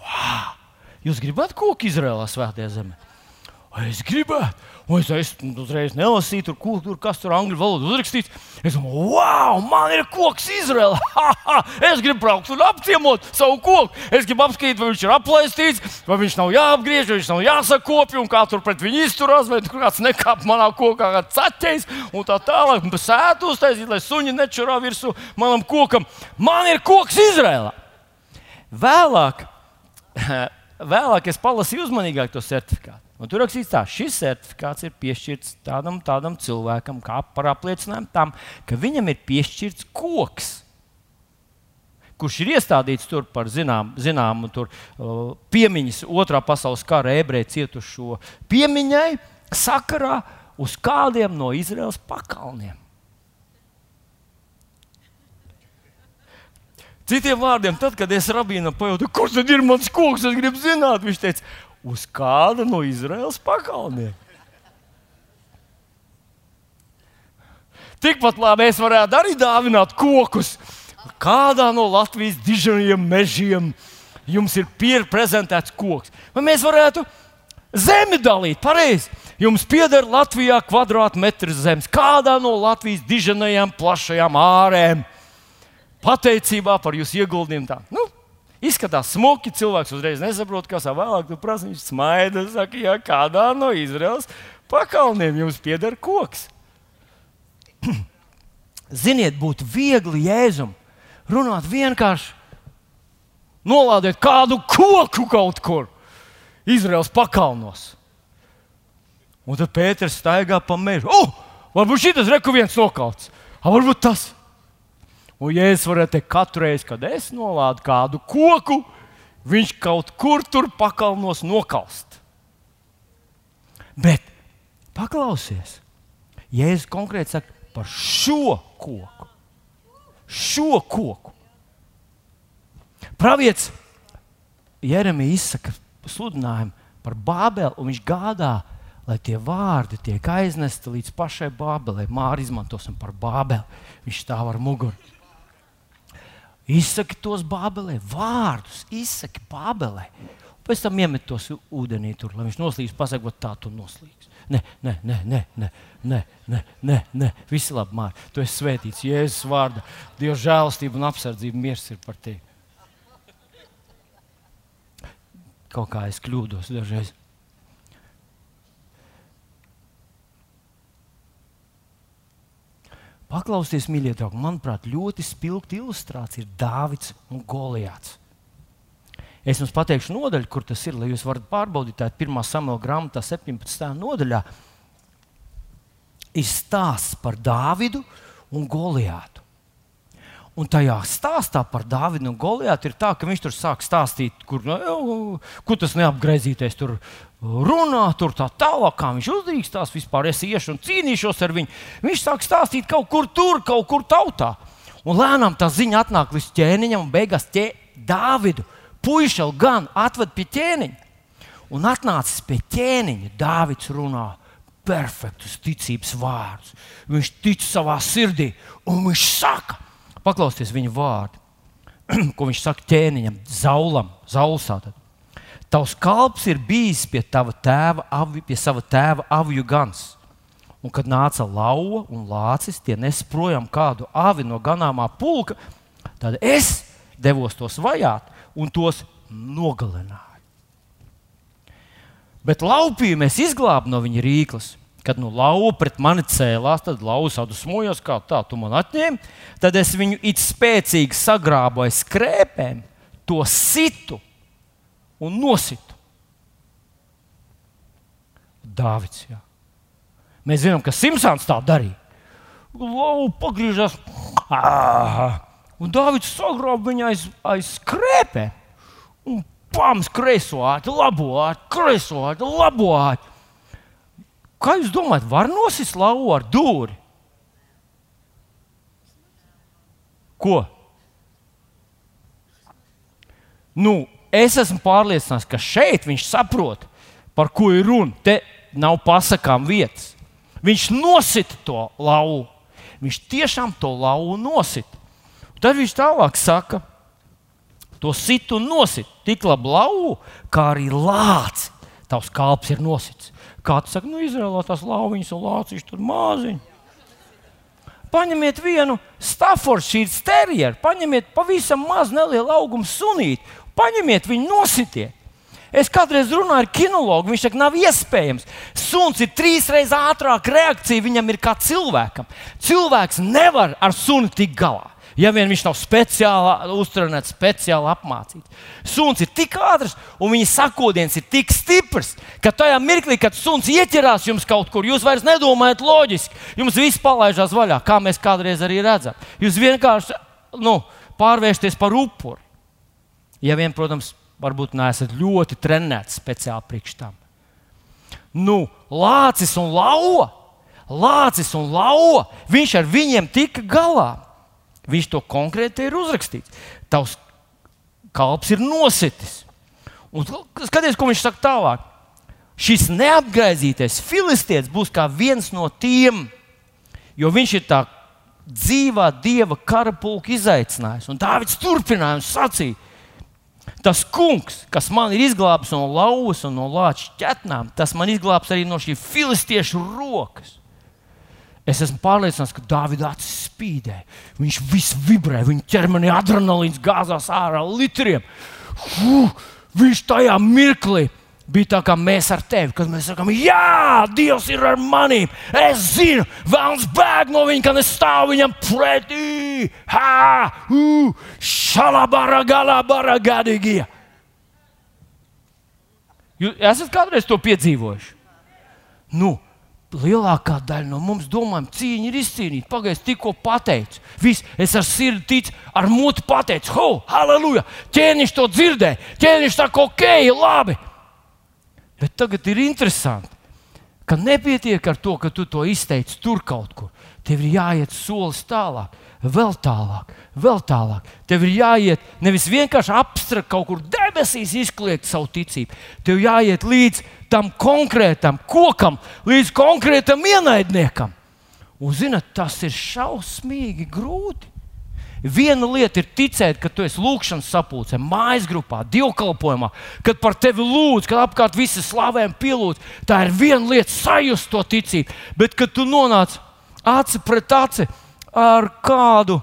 Wow! Jūs gribat koku Izrēlā, Svētajā zemē? Es gribētu, un es, es uzreiz nelasīju, tur, kur, tur, kas tur angļu valodā uzrakstīts. Es domāju, wow, man ir koks Izraēlā. es gribu braukt un apciemot savu koku. Es gribu apskatīt, vai viņš ir aplaistīts, vai viņš nav jāapgriež, vai viņš nav jāsakopja, un kā tur pret viņu izturās, vai tur kāds nekāp manā kokā, kā caķis, un tā tālāk. Sētu uztaisīt, lai suņi nečurā virsū manam kokam. Man ir koks Izraēlā. Vēlāk, vēlāk es palasīju uzmanīgāk to certifikātu. Un tur rakstīts, ka šis certifikāts ir piešķirts tādam, tādam cilvēkam, kā par apliecinājumu tam, ka viņam ir piešķirts koks, kurš ir iestādīts tur par zinām, zināmu tur, uh, piemiņas otrā pasaules kara ebreju cietušo piemiņai sakarā uz kādiem no Izraels pakalniem. Citiem vārdiem, tad, kad es rabīnam pajautāju, kurš tad ir mans koks, es gribu zināt, viņš teica, uz kāda no Izraels pakalniem. Tikpat labi mēs varētu arī dāvināt kokus. Kādā no Latvijas dižajiem mežiem jums ir prezentēts koks? Vai mēs varētu zemi dalīt? Pareizi. Jums pieder Latvijā kvadrātmetrs zemes. Kādā no Latvijas dižanajām plašajām ārēm? Pateicībā par jūsu ieguldījumu. Tā. Nu, Izskatās smuki, cilvēks uzreiz nesaprot, kas ir vēlāk. Tu prasa, viņš smaida, saka, ja kādā no Izraels pakalniem jums pieder koks. Ziniet, būtu viegli jēzum runāt vienkārši. Nolādēt kādu koku kaut kur Izraels pakalnos. Un tad Pēters staigā pa mežu. Oh, varbūt šis ir viens nokauts. Varbūt tas ir. Un, ja es varētu teikt, katru reizi, kad es nolādu kādu koku, viņš kaut kur tur pakalnos nokalst. Bet paklausies, Jēzus konkrēti saka par šo koku. Šo koku. Pravietis Jeremija izsaka sludinājumu par Bābeli, un viņš gādā, lai tie vārdi tiek aiznesti līdz pašai Bābelei. Māri izmantosim par Bābeli. Viņš stāv ar muguru. Izsaki tos bābelē, vārdus, izsaki bābelē. Pēc tam iemet tos ūdenī, tur, lai viņš noslīdīs, pasakot, tā tu noslīdīs. Nē, nē, nē, nē, nē, nē, nē, nē, nē. Visi labi, Mārtiņ. Tu esi svētīts Jēzus vārdā. Dieva žēlastība un apsardzība miers ir par tevi. Kaut kā es kļūdos dažreiz. Paklausieties, mīļie draugi, manuprāt, ļoti spilgta ilustrācija ir Dāvids un Goliāts. Es jums pateikšu nodaļu, kur tas ir, lai jūs varat pārbaudīt. Tā ir pirmā samuēlā grāmatā, 17. nodaļā. Ir stāsts par Dāvidu un Goliātu. Un tajā stāstā par Dāvidu un Goliātu ir tā, ka viņš tur sāk stāstīt, kur, nu, kur tas neapgriezīties tur runā, tur tā tālāk, kā viņš uzdrīkstās vispār. Es iešu un cīnīšos ar viņu. Viņš sāk stāstīt kaut kur tur, kaut kur tautā. Un lēnām tā ziņa atnāk līdz ķēniņam, un beigās ķē, Dāvidu puišelu gan atved pie ķēniņa. Un atnācis pie ķēniņa, Dāvids runā perfektus ticības vārdus. Viņš tic savā sirdī, un viņš saka, paklausieties viņa vārdu, ko viņš saka ķēniņam, zaulam, zaulsā. Tad. Tavs kalps ir bijis pie, tēva, avi, pie sava tēva aviju gans. Un, kad nāca lauva un lācis, tie nes projām kādu avi no ganāmā pulka, tad es devos tos vajāt un tos nogalināju. Bet laupīju mēs izglābām no viņa rīklas. Kad nu lauva pret mani cēlās, tad lauva sadusmojās, kā tā, tu man atņēmi. Tad es viņu it spēcīgi sagrābu aiz skrēpēm, to situ un nositu. Dāvids. Jā. Mēs zinām, ka Simpsons tā darīja. Lauva pagriežās, un Dāvids sagrāba viņu aiz, aiz skrēpēm. Un pams, kreiso āķi, labo āķi, kreiso āķi, labo āķi. Kā jūs domājat, var nosist lauvu ar dūri? Ko? Nu, es esmu pārliecināts, ka šeit viņš saprot, par ko ir runa. Te nav pasakām vietas. Viņš nosita to lauvu. Viņš tiešām to lauvu nosita. Tad viņš tālāk saka, to sit un nosit. Tik labi lauvu, kā arī lāci. Tavs kalps ir nosits. Kāds saka, nu, Izrēlā tās lauviņas un lācis tur māziņi. Paņemiet vienu Staffordshire terjeru, paņemiet pavisam mazu nelielu augumu sunīti, paņemiet viņu nositiet. Es kādreiz runāju ar kinologu, viņš saka, nav iespējams. Suns ir trīs reizes ātrāka reakcija viņam ir kā cilvēkam. Cilvēks nevar ar sunu tikt galā. Ja vien viņš nav speciāli uztrenēts, speciāli apmācīts. Suns ir tik ātrs un viņa sakodiens ir tik stiprs, ka tajā mirklī, kad suns ieķerās jums kaut kur, jūs vairs nedomājat loģiski. Jums viss palaižās vaļā, kā mēs kādreiz arī redzam. Jūs vienkārši nu, pārvēršaties par upuri. Ja vien, protams, varbūt neesat ļoti trenēts speciāli priekš tam. Nu, lācis un lauva, lācis un lauva, viņš ar viņiem tika galā. Viņš to konkrēti ir uzrakstījis. Tavs kalps ir nositis. Un skaties, ko viņš saka tālāk. Šis neapgaizītais filistietis būs kā viens no tiem, jo viņš ir tā dzīvā dieva karapulka izaicinājums. Un Dārvids turpināja un sacīja, tas kungs, kas man ir izglābis no lauvas un no lāča ķetnām, tas man izglābs arī no šī filistiešu rokas. Es esmu pārliecināts, ka Dāvida acis spīdē. Viņš viss vibrē, viņa ķermenī adrenalīns gāzās ārā litriem. Huh, viņš tajā mirklī bija tā kā mēs ar tevi, kad mēs sakām, Jā, Dievs ir ar maniem. Es zinu, vēlams bēg no viņa, kad es stāvu viņam pretī. Ha, šalabara, galabara, gadīgie. Jūs esat kādreiz to piedzīvojuši? Nu, lielākā daļa no mums domājam, cīņa ir izcīnīta. Pagaidiet, tikko pateicu. Viss, es ar sirdi ticu, ar mutu pateicu, ho, halleluja! Ķēniņš to dzirdēja, ķēniņš saka, ok, labi. Bet tagad ir interesanti, ka nepietiek ar to, ka tu to izteici tur kaut kur. Tev ir jāiet solis tālāk, vēl tālāk, vēl tālāk. Tev ir jāiet nevis vienkārši abstrakt kaut kur debesīs izkliegt savu ticību. Tev jāiet līdz tam konkrētam kokam, līdz konkrētam ienaidniekam. Un, zinot, tas ir šausmīgi grūti. Viena lieta ir ticēt, ka tu esi lūkšanas sapulcē, mājas grupā, dievkalpojumā, kad par tevi lūdz, kad apkārt visi slavēm pielūdz. Tā ir viena lieta, sajust to ticību. Bet, kad tu nonāc aci pret aci ar kādu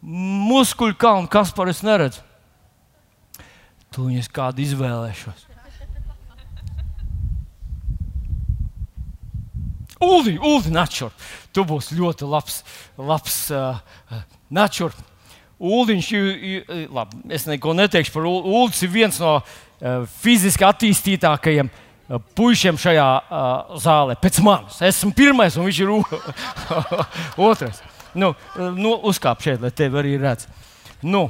muskuļu kalnu, kas par es neredzu, tu viņus kādu izvēlēšos. Ulu, Ulu, Načur. Tu būsi ļoti labs, labs uh, Načur. Uliņš, labi, es neko neteikšu par Ulu. Ulis ir viens no uh, fiziski attīstītākajiem uh, puišiem šajā zālē. Pēc manis. Esmu pirmais, un viņš ir otrais. Nu, nu, uzkāp šeit, lai tevi arī redz. Nu,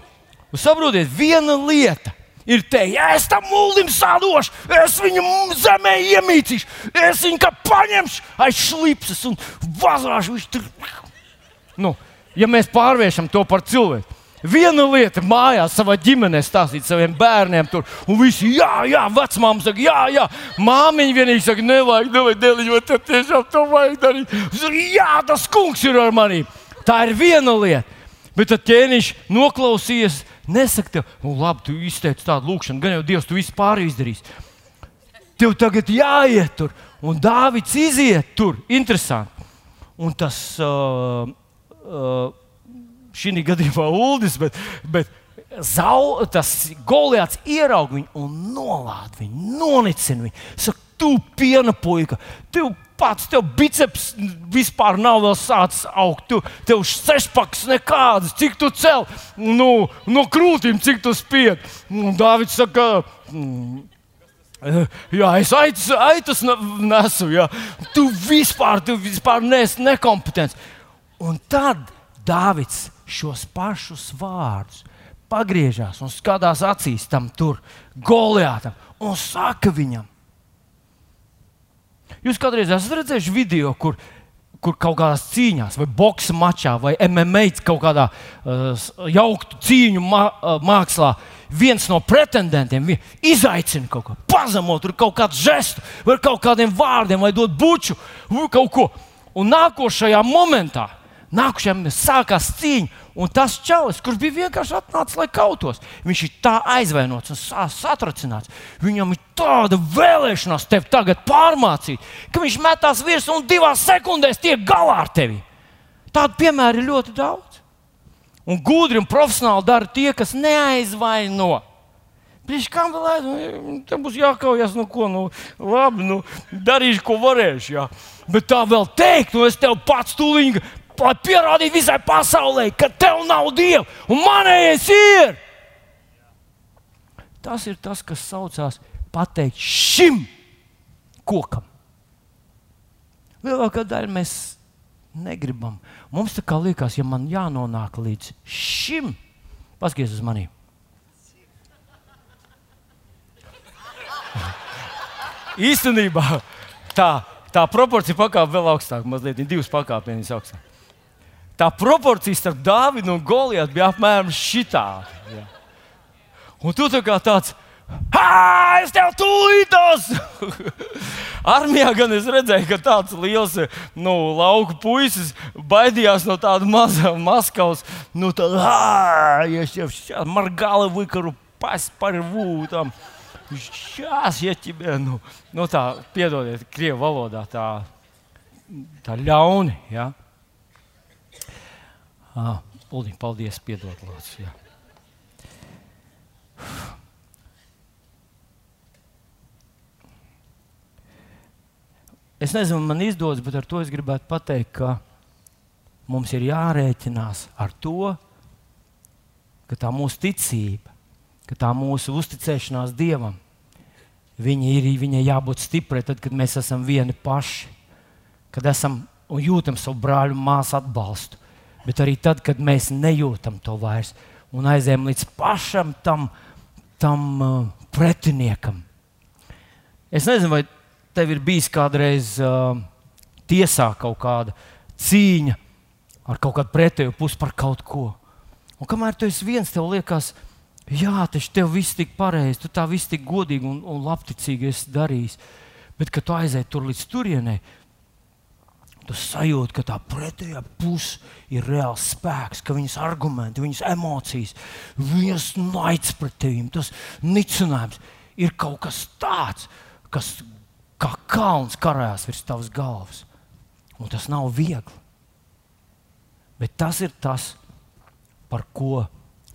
saprotiet, viena lieta ir teikt, ja es tam mūlim sādošu, es viņu zemē iemītīšu, es viņu kā paņemšu aiz šlipses un vazāšu. Viņš tur. Nu, ja mēs pārvēršam to par cilvēku. Viena lieta mājās, savā ģimenē stāstīt saviem bērniem, tur, un visi, jā, jā, vecmāmiņa saka, jā, jā, māmiņa vienīgi saka, nevajag, nevajag, dēliņ, vai tev tiešām to vajag darīt. Saka, jā, tas kungs ir ar mani. Tā ir viena lieta. Bet tad ķēniņš noklausījies, nesaka tev, nu, labi, tu izteici tādu lūkšanu, gan jau Dievs, tu visu pāri izdarīsi. Tev tagad jāiet tur, un Dāvids iziet tur. Interesanti. Un tas. Uh, šī gadījumā Uldis, bet, bet zau, tas Goliāts ieraug viņu un nolādē viņu, nonicina viņu. Saka, tu piena puika, tev pats, tev biceps vispār nav vēl sācis augt, tu, tev sešpaks nekādas, cik tu cel, nu, no krūtīm, cik tu spied. Un Dāvids saka, mm, Jā, es aitas, aitas nesu. Jā. Tu vispār, tu vispār neesi nekompetents. Un tad Dāvids šos pašus vārdus pagriežās un skatās acīs tam tur, Goliātam, un saka viņam, Jūs kādreiz esat redzējuši video, kur, kur kaut kādās cīņās, vai boxa mačā, vai MMA kaut kādā uh, jauktu cīņu mā, uh, mākslā, viens no pretendentiem izaicina kaut ko, pazemot, tur kaut kādu žestu, vai kaut kādiem vārdiem, vai dot buču, kaut ko. Un nākošajā momentā Nākamajam sākās cīņa, un tas čalis, kurš bija vienkārši atnācis, lai kautos, viņš ir tā aizvainots un satracināts. Viņam ir tāda vēlēšanās tevi tagad pārmācīt, ka viņš metās virsū un divās sekundēs tiek galā ar tevi. Tādu piemēru ir ļoti daudz. Un gudri un profesionāli dara tie, kas neaizvaino. Viņš kam vēl aizvaino? Tam būs jākaujas, nu ko, nu labi, nu darīšu, ko varēšu. Jā. Bet tā vēl teikt, nu es tev pats tūlīt lai pierādītu visai pasaulē, ka tev nav dieva un manējais ir. Tas ir tas, kas saucās pateikt šim kokam. Lielākā daļa mēs negribam. Mums tā kā liekas, ja man jānonāk līdz šim, paskaties uz maniem. Īstenībā tā, tā proporcija pakāpē vēl augstāk, mazliet divas pakāpienas augstāk tā proporcija starp Dāvidu un Goliatu bija apmēram šitāda. Ja. Un tu tā kā tāds. Ha, es tev tūlītos! Armijā gan es redzēju, ka tāds liels nu, lauku puisis baidījās no tāda maza Maskavas. Nu, tā, ja es jau margāli vikaru pas par vūtam. Šās, ja ķibē, nu, nu tā, piedodiet, krievu valodā tā, tā ļauni. Ja? Ah, Uliņ, paldies, piedod, lūdzu. Jā. Es nezinu, man izdodas, bet ar to es gribētu pateikt, ka mums ir jārēķinās ar to, ka tā mūsu ticība, ka tā mūsu uzticēšanās Dievam, viņa ir viņai jābūt stiprai tad, kad mēs esam vieni paši, kad esam un jūtam savu brāļu māsu atbalstu bet arī tad, kad mēs nejūtam to vairs un aizējām līdz pašam tam, tam uh, pretiniekam. Es nezinu, vai tev ir bijis kādreiz uh, tiesā kaut kāda cīņa ar kaut kādu pretēju pusi par kaut ko. Un kamēr tu esi viens, tev liekas, jā, taču tev viss tik pareizi, tu tā viss tik godīgi un, un labticīgi esi darījis. Bet, kad tu aizēji tur līdz turienei, Tu sajūti, ka tā pretējā puse ir reāls spēks, ka viņas argumenti, viņas emocijas, viņas naids pret tevi, tas nicinājums ir kaut kas tāds, kas kā kalns karājās virs tavas galvas. Un tas nav viegli. Bet tas ir tas, par ko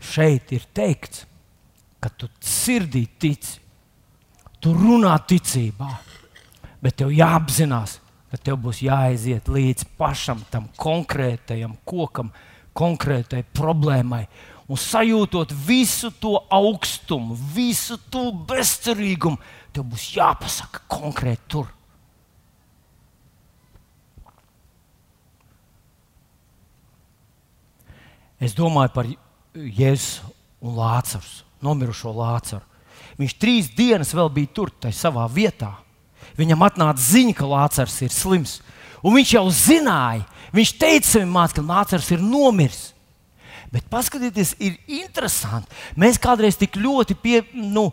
šeit ir teikts, ka tu sirdī tici, tu runā ticībā, bet tev jāapzinās, tad tev būs jāaiziet līdz pašam tam konkrētajam kokam, konkrētai problēmai. Un sajūtot visu to augstumu, visu to bezcerīgumu, tev būs jāpasaka konkrēti tur. Es domāju par Jēzu un Lācaru, nomirušo Lācaru. Viņš trīs dienas vēl bija tur, tajā savā vietā. Viņam atnāca ziņa, ka Lācars ir slims. Un viņš jau zināja, viņš teica saviem mācekļiem, ka Lācis ir nomiris. Bet paskatieties, ir interesanti. Mēs kādreiz tik ļoti pie, nu,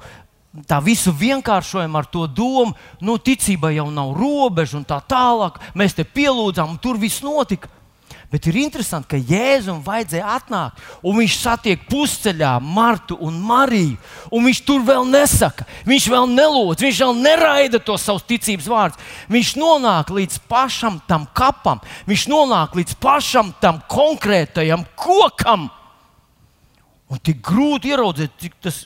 tā visu vienkāršojam ar to domu, nu, ticībai jau nav robežu un tā tālāk. Mēs te pielūdzām, un tur viss notika. Bet ir interesanti, ka Jēzum vajadzēja atnākt, un viņš satiek pusceļā Martu un Mariju. Un viņš tur vēl nesaka, viņš vēl nelūdz, viņš vēl neraida to savus ticības vārdus. Viņš nonāk līdz pašam tam kapam, viņš nonāk līdz pašam tam konkrētajam kokam. Un tik grūti ieraudzīt, cik tas,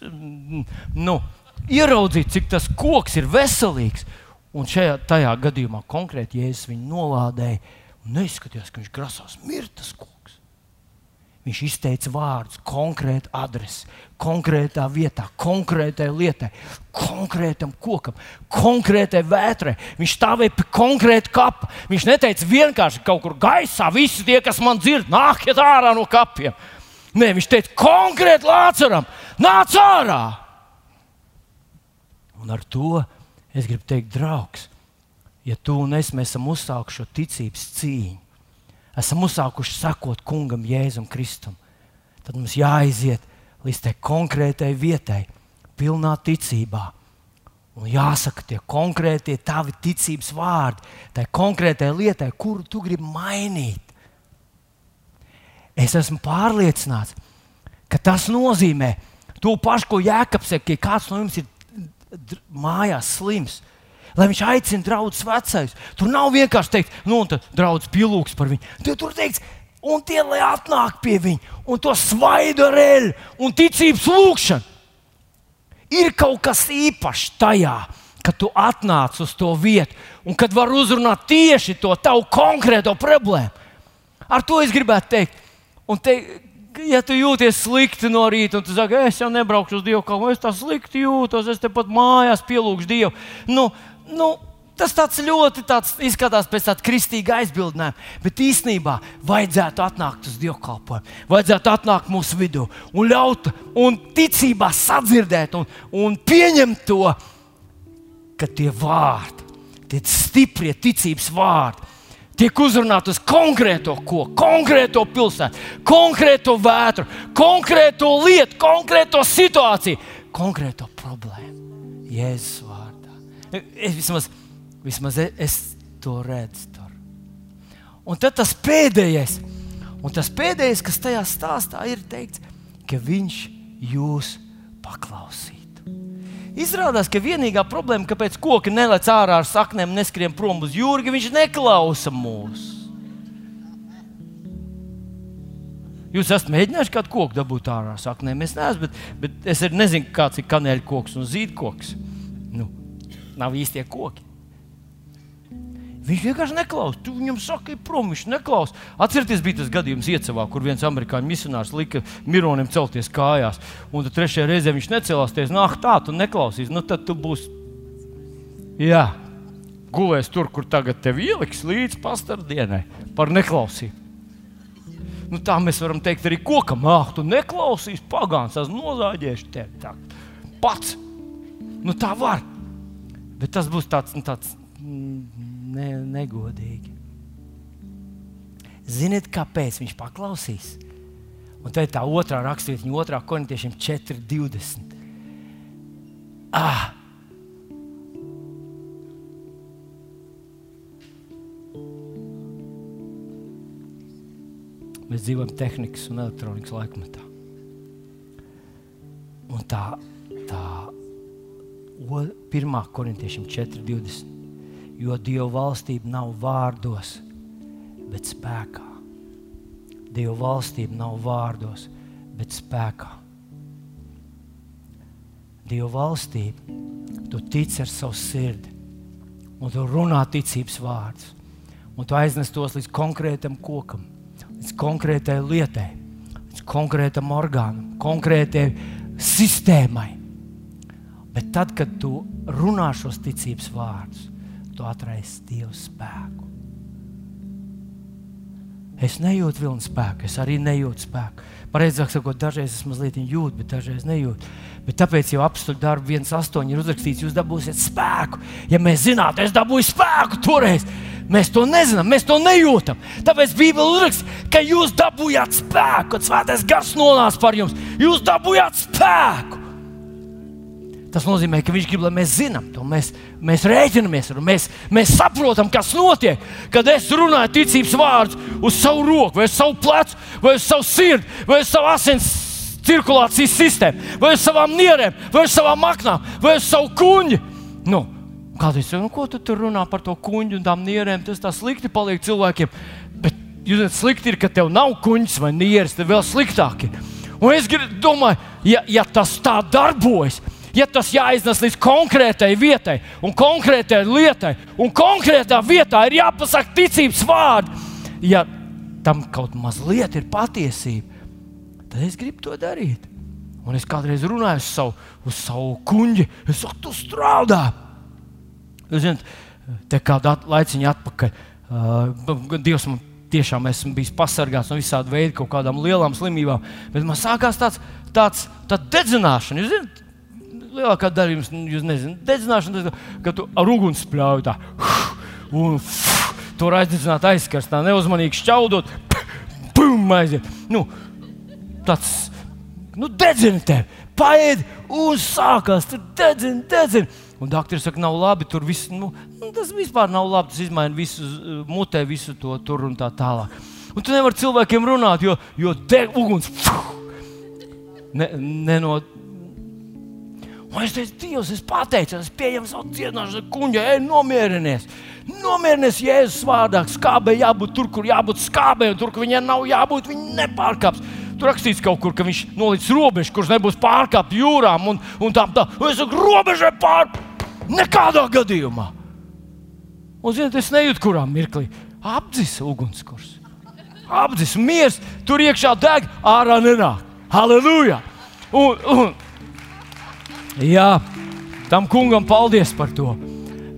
nu, ieraudzīt, cik tas koks ir veselīgs. Un šajā gadījumā konkrēti Jēzus viņu nolādēja un neizskatījās, ka viņš grasās mirt tas koks. Viņš izteica vārdus, konkrētu adresi, konkrētā vietā, konkrētai lietai, konkrētam kokam, konkrētai vētrai. Viņš stāvēja pie konkrēta kapa. Viņš neteica vienkārši kaut kur gaisā, visi tie, kas man dzird, nāciet ārā no kapiem. Nē, viņš teica konkrēti Lācaram, nāc ārā! Un ar to es gribu teikt, draugs, ja tu un es esam uzsākuši šo ticības cīņu, esam uzsākuši sekot kungam Jēzum Kristum, tad mums jāaiziet līdz tai konkrētai vietai, pilnā ticībā. Un jāsaka tie konkrētie tavi ticības vārdi, tai konkrētai lietai, kuru tu gribi mainīt. Es esmu pārliecināts, ka tas nozīmē to pašu, ko Jēkabs saka, ja kāds no jums ir mājās slims lai viņš aicina draugus vecais. Tur nav vienkārši teikt, nu, un draugs pielūgs par viņu. Tur, tur teikts, un tie, lai atnāk pie viņa, un to svaidu ar eļu un ticības lūgšanu. Ir kaut kas īpašs tajā, kad tu atnāc uz to vietu, un kad var uzrunāt tieši to tavu konkrēto problēmu. Ar to es gribētu teikt. Un te, ja tu jūties slikti no rīta, un tu saki, es jau nebraukšu uz Dievu, kā es tā slikti jūtos, es tepat mājās pielūgšu Dievu. Nu, nu, tas ļoti tāds izskatās pēc tāda kristīga aizbildinājuma, bet īstenībā vajadzētu atnākt uz dievkalpojumu, vajadzētu atnākt mūsu vidū un ļaut un ticībā sadzirdēt un, un pieņemt to, ka tie vārdi, tie stiprie ticības vārdi, tiek uzrunāti uz konkrēto ko, konkrēto pilsētu, konkrēto vētru, konkrēto lietu, konkrēto situāciju, konkrēto problēmu. Jēzus. Es vismaz, vismaz es to redzu tur. Un tad tas pēdējais, un tas pēdējais, kas tajā stāstā ir teikts, ka viņš jūs paklausītu. Izrādās, ka vienīgā problēma, kāpēc koki nelec ārā ar saknēm, neskrien prom uz jūru, ka viņš neklausa mūs. Jūs esat mēģinājuši kādu koku dabūt ārā ar saknēm. Es neesmu, bet, bet es nezinu, kāds ir kanēļa koks un zīdkoks. Nu, nav īstie koki. Viņš vienkārši neklausās. Tu viņam saki, prom, viņš neklausās. Atcerieties, bija tas gadījums Iecavā, kur viens amerikāņu misionārs lika Mironim celties kājās. Un tad trešajā reizē viņš necēlās. Teica, nāk, tā, tu neklausīsi. Nu, tad tu būsi. Jā, gulēs tur, kur tagad tev ieliks līdz pastardienai par neklausību. Nu, tā mēs varam teikt arī kokam, ah, tu neklausīsi, pagāns, esmu nozāģējuši tevi. Tā. Pats. Nu, tā var. Bet tas būs tāds, nu, tāds ne, negodīgi. Ziniet, kāpēc viņš paklausīs? Un tā ir tā otrā raksturība, viņa otrā korintiešiem 4,20. Ah! Mēs dzīvojam tehnikas un elektronikas laikmetā. Un tā, tā 1. korintiešiem 4.20. Jo Dieva valstība nav vārdos, bet spēkā. Dieva valstība nav vārdos, bet spēkā. Dieva valstība, tu tici ar savu sirdi, un tu runā ticības vārdus, un tu aiznes tos līdz konkrētam kokam, līdz konkrētai lietai, līdz konkrētam orgānam, konkrētai sistēmai. Bet tad, kad tu runā šos ticības vārdus, tu atraisi Dieva spēku. Es nejūtu vilnu spēku, es arī nejūtu spēku. Pareizāk sakot, dažreiz es mazliet jūtu, bet dažreiz nejūtu. Bet tāpēc jau apstuļu darbu 1,8 ir uzrakstīts, jūs dabūsiet spēku. Ja mēs zinātu, es dabūju spēku toreiz, Mēs to nezinām, mēs to nejūtam. Tāpēc Bībelē uzraksta, ka jūs dabūjāt spēku, kad svētais gars nonāca par jums. Jūs dabūjāt spēku. Tas nozīmē, ka viņš grib, lai mēs zinām to. Mēs, mēs rēķinamies ar to, mēs, mēs saprotam, kas notiek. Kad es runāju ticības vārdus uz savu roku, vai uz savu plecu, vai uz savu sirdi, vai uz savu asins cirkulācijas sistēmu, vai uz savām nierēm, vai uz savām aknām, vai uz savu kuņģi. Nu, Kādreiz jau, nu, ko tu tur runā par to kuģi un tām nierēm? Tas tā slikti paliek cilvēkiem. Bet jūs zināt, slikti ir, ka tev nav kuģis vai nieres, tad vēl sliktāk ir. Un es domāju, ja, ja tas tā darbojas, ja tas jāiznes līdz konkrētai vietai un konkrētai lietai, un konkrētā vietā ir jāpasaka ticības vārdi, ja tam kaut mazliet ir patiesība, tad es gribu to darīt. Un es kādreiz runāju uz savu, uz savu kuģi, es saku, tu strādā. Jūs zināt, te kādu laiciņu atpakaļ. Uh, Dievs man tiešām esmu bijis pasargāts no visādi veidi kaut kādām lielām slimībām, bet man sākās tāds, tāds dedzināšana. Jūs zināt, lielākā daļa jums, jūs nezināt, dedzināšana, tas, ka tu ar uguns spļauj tā. Un tur aizdedzināt aizkarstā, neuzmanīgi šķaudot, pum, aiziet. Nu, tāds, nu, dedzina tevi, paēdi un sākās, tur dedzina, dedzina. Un doktori saka, nav labi, tur viss, nu, tas vispār nav labi. Tas izmaina visu mutē, visu to tur un tā tālāk. Un tu nevari cilvēkiem runāt, jo, jo deg uguns. Ne, ne no, Un es teicu, Dievs, es pateicu, es pieņemu savu cienāšanu, kuņģa, ej, nomierinies. Nomierinies Jēzus vārdā. Skābei jābūt tur, kur jābūt skābei, un tur, kur viņai nav jābūt, viņa nepārkāps. Tur rakstīts kaut kur, ka viņš noliks robežu, kurš nebūs pārkāpts jūrām un, un tā. tā. Un es saku, robežai pārkāpt. Nekādā gadījumā. Un, ziniet, es nejūtu, kurā mirklī apdzis ugunskurs. Apdzis miers, tur iekšā deg, ārā nenāk. Halleluja! Un, un, jā, tam kungam paldies par to.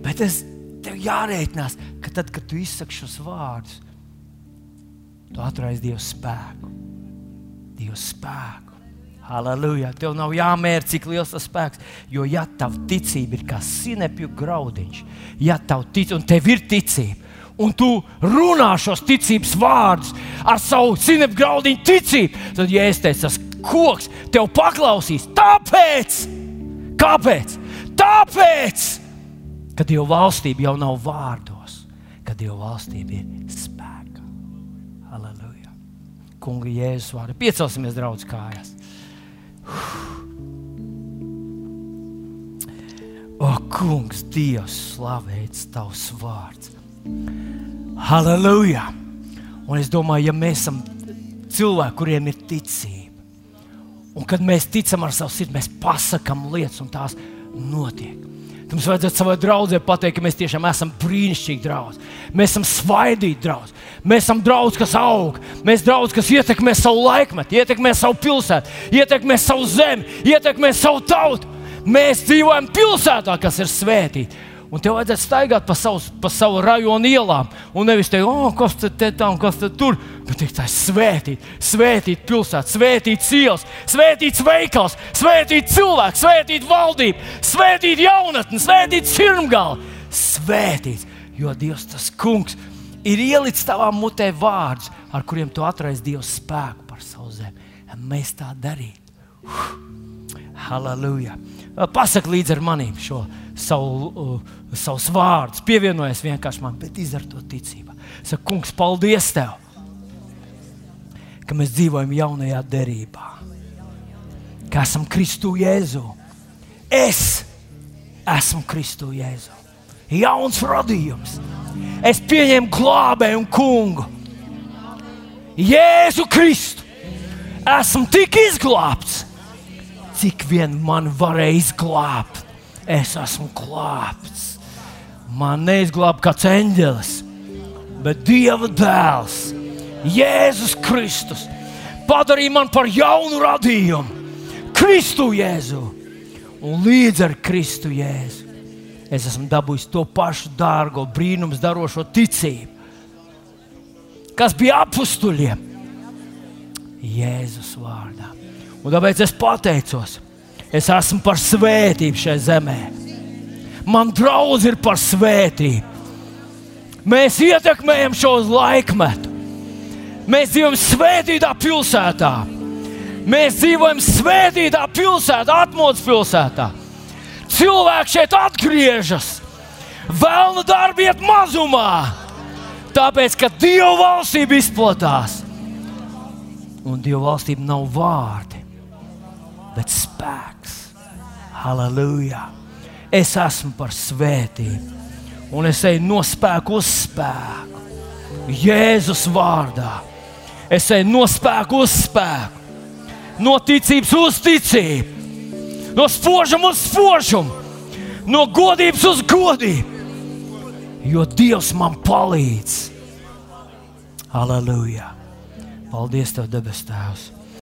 Bet es tev jārēķinās, ka tad, kad tu izsaki šos vārdus, tu atraisi Dieva spēku. Dieva spēku. Halleluja! Tev nav jāmēra, cik liels tas spēks. Jo, ja tava ticība ir kā sinepju graudiņš, ja tev tic, un tev ir ticība, un tu runā šos ticības vārdus ar savu sinepju graudiņu ticību, tad, ja es teicu, tas koks tev paklausīs, tāpēc, kāpēc? Tāpēc, ka Dieva valstība jau nav vārdos, ka Dieva valstība ir spēkā. Halleluja! Kunga Jēzus vārdā. Piecelsimies draudz kājās! O, kungs, Dievs, slavēts tavs vārds. Halleluja! Un es domāju, ja mēs esam cilvēki, kuriem ir ticība, un kad mēs ticam ar savu sirdi, mēs pasakām lietas, un tās notiek. Tad mums vajadzētu savai draudzē pateikt, ka mēs tiešām esam brīnišķīgi draugi. Mēs esam svaidīgi draugi. Mēs esam draugi, kas aug. Mēs esam draugi, kas ietekmē savu laikmetu, ietekmē savu pilsētu, ietekmē savu zemi, ietekmē savu tautu. Mēs dzīvojam pilsētā, kas ir svētīta. Un tev vajadzētu staigāt pa savu, pa savu rajonu ielām. Un nevis teikt, oh, kas tur te tā un kas tur. Bet teikt, tā svētīt, svētīt pilsētu, svētīt ielas, svētīt veikals, svētīt cilvēku, svētīt valdību, svētīt jaunatni, svētīt sirmgalu. Svētīt, jo Dievs tas kungs ir ielicis tavā mutē vārdus, ar kuriem tu atraisi Dieva spēku par savu zemi. Mēs tā darītu. Halleluja! Pasaki līdzi ar maniem šo savu, uh, savus vārdus, pievienojies vienkārši man, bet izdara to ticībā. Saka, kungs, paldies tev, ka mēs dzīvojam jaunajā derībā, ka esam Kristu Jēzu. Es esmu Kristu Jēzu. Jauns radījums. Es pieņemu glābēju un kungu. Jēzu Kristu. Esmu tik izglābts, cik vien man varēja izglābt es esmu glābts. Man neizglāba kāds eņģelis, bet Dieva dēls, Jēzus Kristus, padarīja man par jaunu radījumu, Kristu Jēzu. Un līdz ar Kristu Jēzu es esmu dabūjis to pašu dārgo, brīnums darošo ticību, kas bija apstuļiem Jēzus vārdā. Un tāpēc es pateicos Es esmu par svētību šajā zemē. Man draudz ir par svētību. Mēs ietekmējam šo laikmetu. Mēs dzīvojam svētītā pilsētā. Mēs dzīvojam svētītā pilsētā, atmodas pilsētā. Cilvēki šeit atgriežas. Vēlna darbi iet mazumā. Tāpēc, ka Dieva valstība izplatās. Un Dieva valstība nav vārdi, bet spēks. Halleluja! Es esmu par svētību, un es eju no spēku uz spēku. Jēzus vārdā. Es eju no spēku uz spēku, no ticības uz ticību, no spožuma uz spožumu, no godības uz godību. Jo Dievs man palīdz. Aleluja! Paldies, Tev, debes Tēvs!